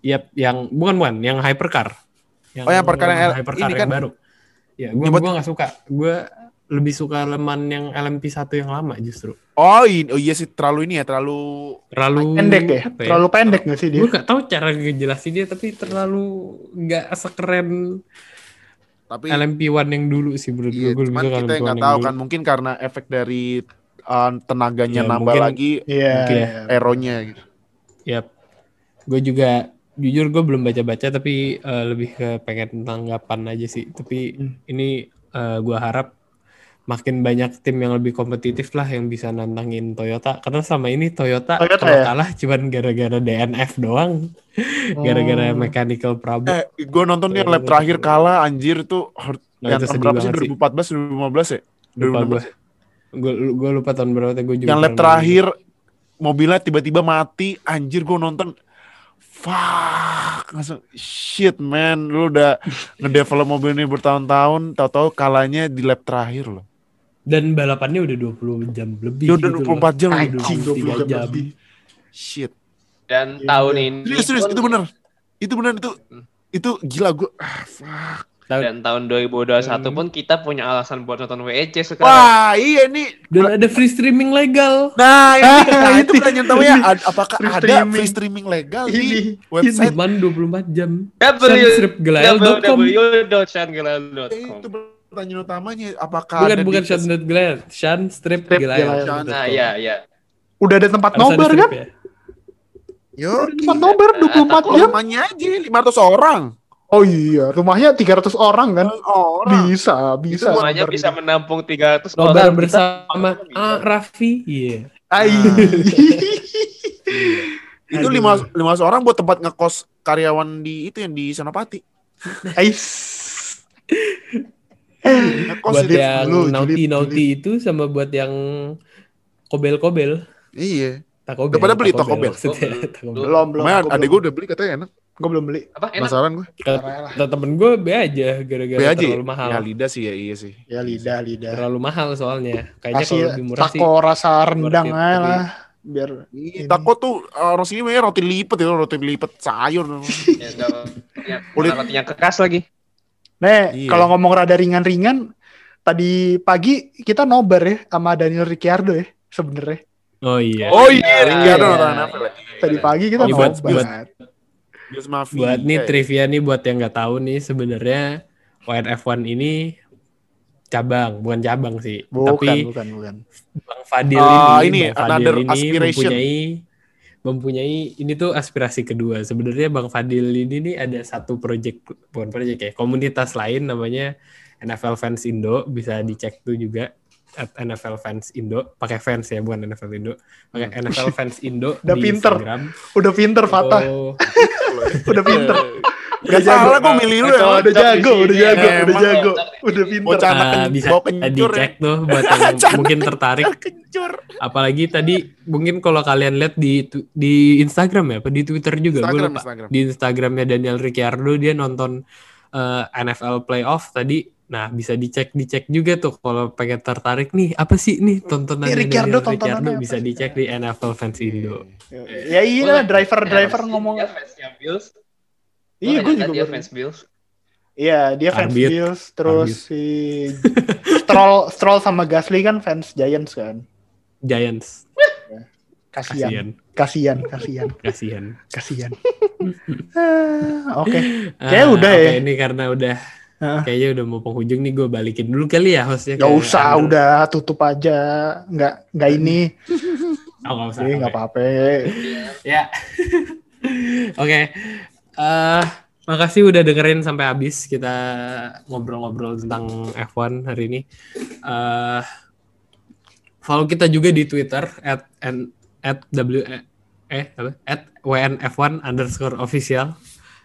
Yap, yang bukan bukan yang hypercar yang, Oh, yang hypercar yang L- hypercar ini yang kan- baru ya gue Nyebut- gua nggak suka gue lebih suka leman yang LMP1 yang lama justru Oh, ini, oh iya sih terlalu ini ya, terlalu terlalu Pendek ya? apa Terlalu pendek gak sih dia? gue nggak tahu cara ngejelasin dia tapi terlalu nggak sekeren tapi LMP1 yang dulu sih menurut iya, gue gue cuman kita LMP1 nggak yang tahu dulu. kan mungkin karena efek dari uh, tenaganya Ya, nambah mungkin- lagi Iya. Mungkin iya. aeronya gitu. Yap. Gue juga jujur gue belum baca-baca tapi eh, lebih ke pengen tanggapan aja sih. Tapi Hmm. ini eh, gue harap makin banyak tim yang lebih kompetitif lah yang bisa nantangin Toyota. Karena selama ini Toyota, Toyota kalau ya? kalah cuman gara-gara DNF doang, gara-gara Oh. mechanical problem. Eh, gue nonton yang lap terakhir kalah anjir tuh Nah, yang itu tahun sedih berapa sih banget sih. 2014 2015 ya? Lupa 2016. gue. Gue gue lupa tahun berapa gue juga. Yang lap terakhir mobilnya tiba-tiba mati, anjir gue nonton fuck langsung shit man lu udah ngedevelop mobil ini bertahun-tahun tahu-tahu kalahnya di lap terakhir loh Dan balapannya udah 20 jam lebih. ya udah gitu 24 jam loh. Anjing, 23 20 jam lebih. shit Dan Iya. tahun ini serius serius pun- itu bener itu bener itu Hmm. itu gila gue ah, fuck. Tahun- dan tahun 2021 Hmm. pun kita punya alasan buat nonton WEC sekarang. wah iya nih Dan ada free streaming legal. nah ini Ah, nah, itu pertanyaan tahu ya ad- apakah Free ada streaming. free streaming legal Ini, di website Cuman 24 jam. Sunstripgelael.com itu pertanyaan utamanya apakah Bukan ada bukan di- Sean Gelael, Sean Strip. Gelael. Nah, iya, iya. Udah ada tempat Harus ada nobar strip kan? ya. Yo, Tempat nobar 24 Takut. jam. rumahnya aja 500 orang. Oh iya, rumahnya 300 orang kan? Orang. Bisa, bisa. Semuanya nobar bisa menampung 300 Nobar orang. bersama ah, Raffi. Iya. Ai. Itu Aduh. lima lima orang buat tempat ngekos karyawan di itu yang di Senopati. Ais. Ngekos buat itu. yang dulu, julid, naughty-naughty itu sama buat yang kobel-kobel. Iya. Taco Udah pada beli Bell? maksudnya. Belum. Belum, adek belum. gue udah beli katanya enak. Gue belum beli. Apa enak? Penasaran gue. Kata temen gue B aja gara-gara B aja. ya? terlalu mahal. Ya lidah sih ya iya sih. Ya lidah lidah. Terlalu mahal soalnya. Kayaknya kalau lebih murah sih. taco rasa rendang aja lah. Biar Ih, Ini. Tako tuh orang sini namanya roti lipat ya, roti lipat sayur. Ya. Ya, Kulit. rotinya keras lagi. Nih, Iya. kalau ngomong rada ringan-ringan, tadi pagi kita nobar ya sama Daniel Ricciardo ya sebenarnya. Oh iya. Oh iya, Iya. Ricciardo nonton NFL ya. Tadi pagi kita Oh, buat- nobar. buat- Bios Mafia. buat nih trivia nih buat yang nggak tahu nih sebenarnya YNF1 ini cabang bukan cabang sih Bukan, tapi bukan, bukan. Bang Fadil Ah, ini, ini, Bang Fadil another ini aspiration. mempunyai mempunyai ini tuh aspirasi kedua sebenarnya Bang Fadil ini nih ada satu project bukan project ya komunitas lain namanya NFL Fans Indo bisa dicek tuh juga at NFL Fans Indo pakai fans ya bukan NFL Indo. Pakai NFL Fans Indo Udah di pinter. Instagram. Udah pinter Fatah, Oh, udah pinter. Gak salah gue milih lu ya. Udah jago, udah jago, Emang udah jago, udah pinter. Bocah anak ken- bisa dicek tuh buat yang mungkin tertarik. Apalagi tadi mungkin kalau kalian lihat di di Instagram ya apa di Twitter juga gue lupa. Instagram. di Instagramnya Daniel Ricciardo dia nonton eh, NFL playoff tadi nah bisa dicek dicek juga tuh kalau pengen tertarik nih apa sih nih tontonan tontonannya apa bisa dicek di NFL Fans Indo Ya iya, driver-driver Ya, ngomong. dia fansnya Bills. Iya, gue juga dia fans Bills. Iya, dia fans Arbit. Bills, terus Arbit. si Stroll, Stroll sama Gasly kan fans Giants kan. Giants Kasihan, kasihan kasihan, kasihan, kasihan kasihan. Ah, Oke, Ah, Kayaknya udah oke, ya. ini karena udah Kayaknya udah mau penghujung nih gue balikin dulu kali ya hostnya Gak usah, Andrew. udah tutup aja. Nggak, nggak ini. oh, nggak usah nggak apa-apa. Ya. Oke. Eh, makasih udah dengerin sampai habis kita ngobrol-ngobrol tentang F1 hari ini. Eh, follow kita juga di Twitter at n at w eh apa at wnf1 underscore official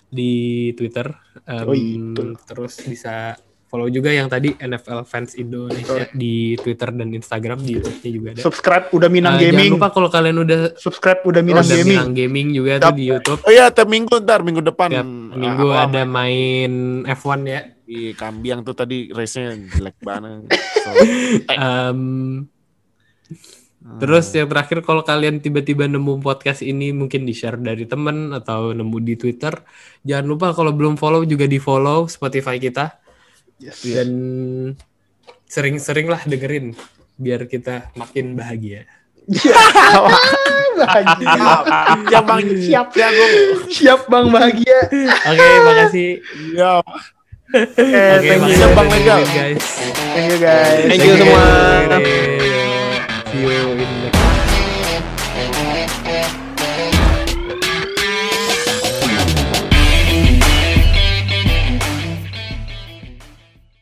di Twitter. Em, Oh, itu. terus bisa follow juga yang tadi NFL Fans Indonesia di Twitter dan Instagram di YouTube-nya juga ada. Subscribe udah Minang Eh, Gaming. Jangan lupa kalau kalian udah Subscribe udah Minang udah Gaming. Minang Gaming juga tuh di YouTube. Oh iya, tiap minggu ntar minggu depan. Tiap minggu Ah, ada main F1 ya. Di Kambiang tuh tadi race-nya jelek banget. So, Terus yang terakhir kalau kalian tiba-tiba nemu podcast ini mungkin di share dari temen atau nemu di Twitter, jangan lupa kalau belum follow juga di follow Spotify kita Yes. dan sering-sering lah dengerin biar kita makin bahagia. bahagia. ya bang, siap ya gue. Siap Bang bahagia. Oke, makasih. Ya. Oke, Oke, thank makasih you. Siap, udah Bang Legal. guys. Thank you guys. Thank you semua. See you in the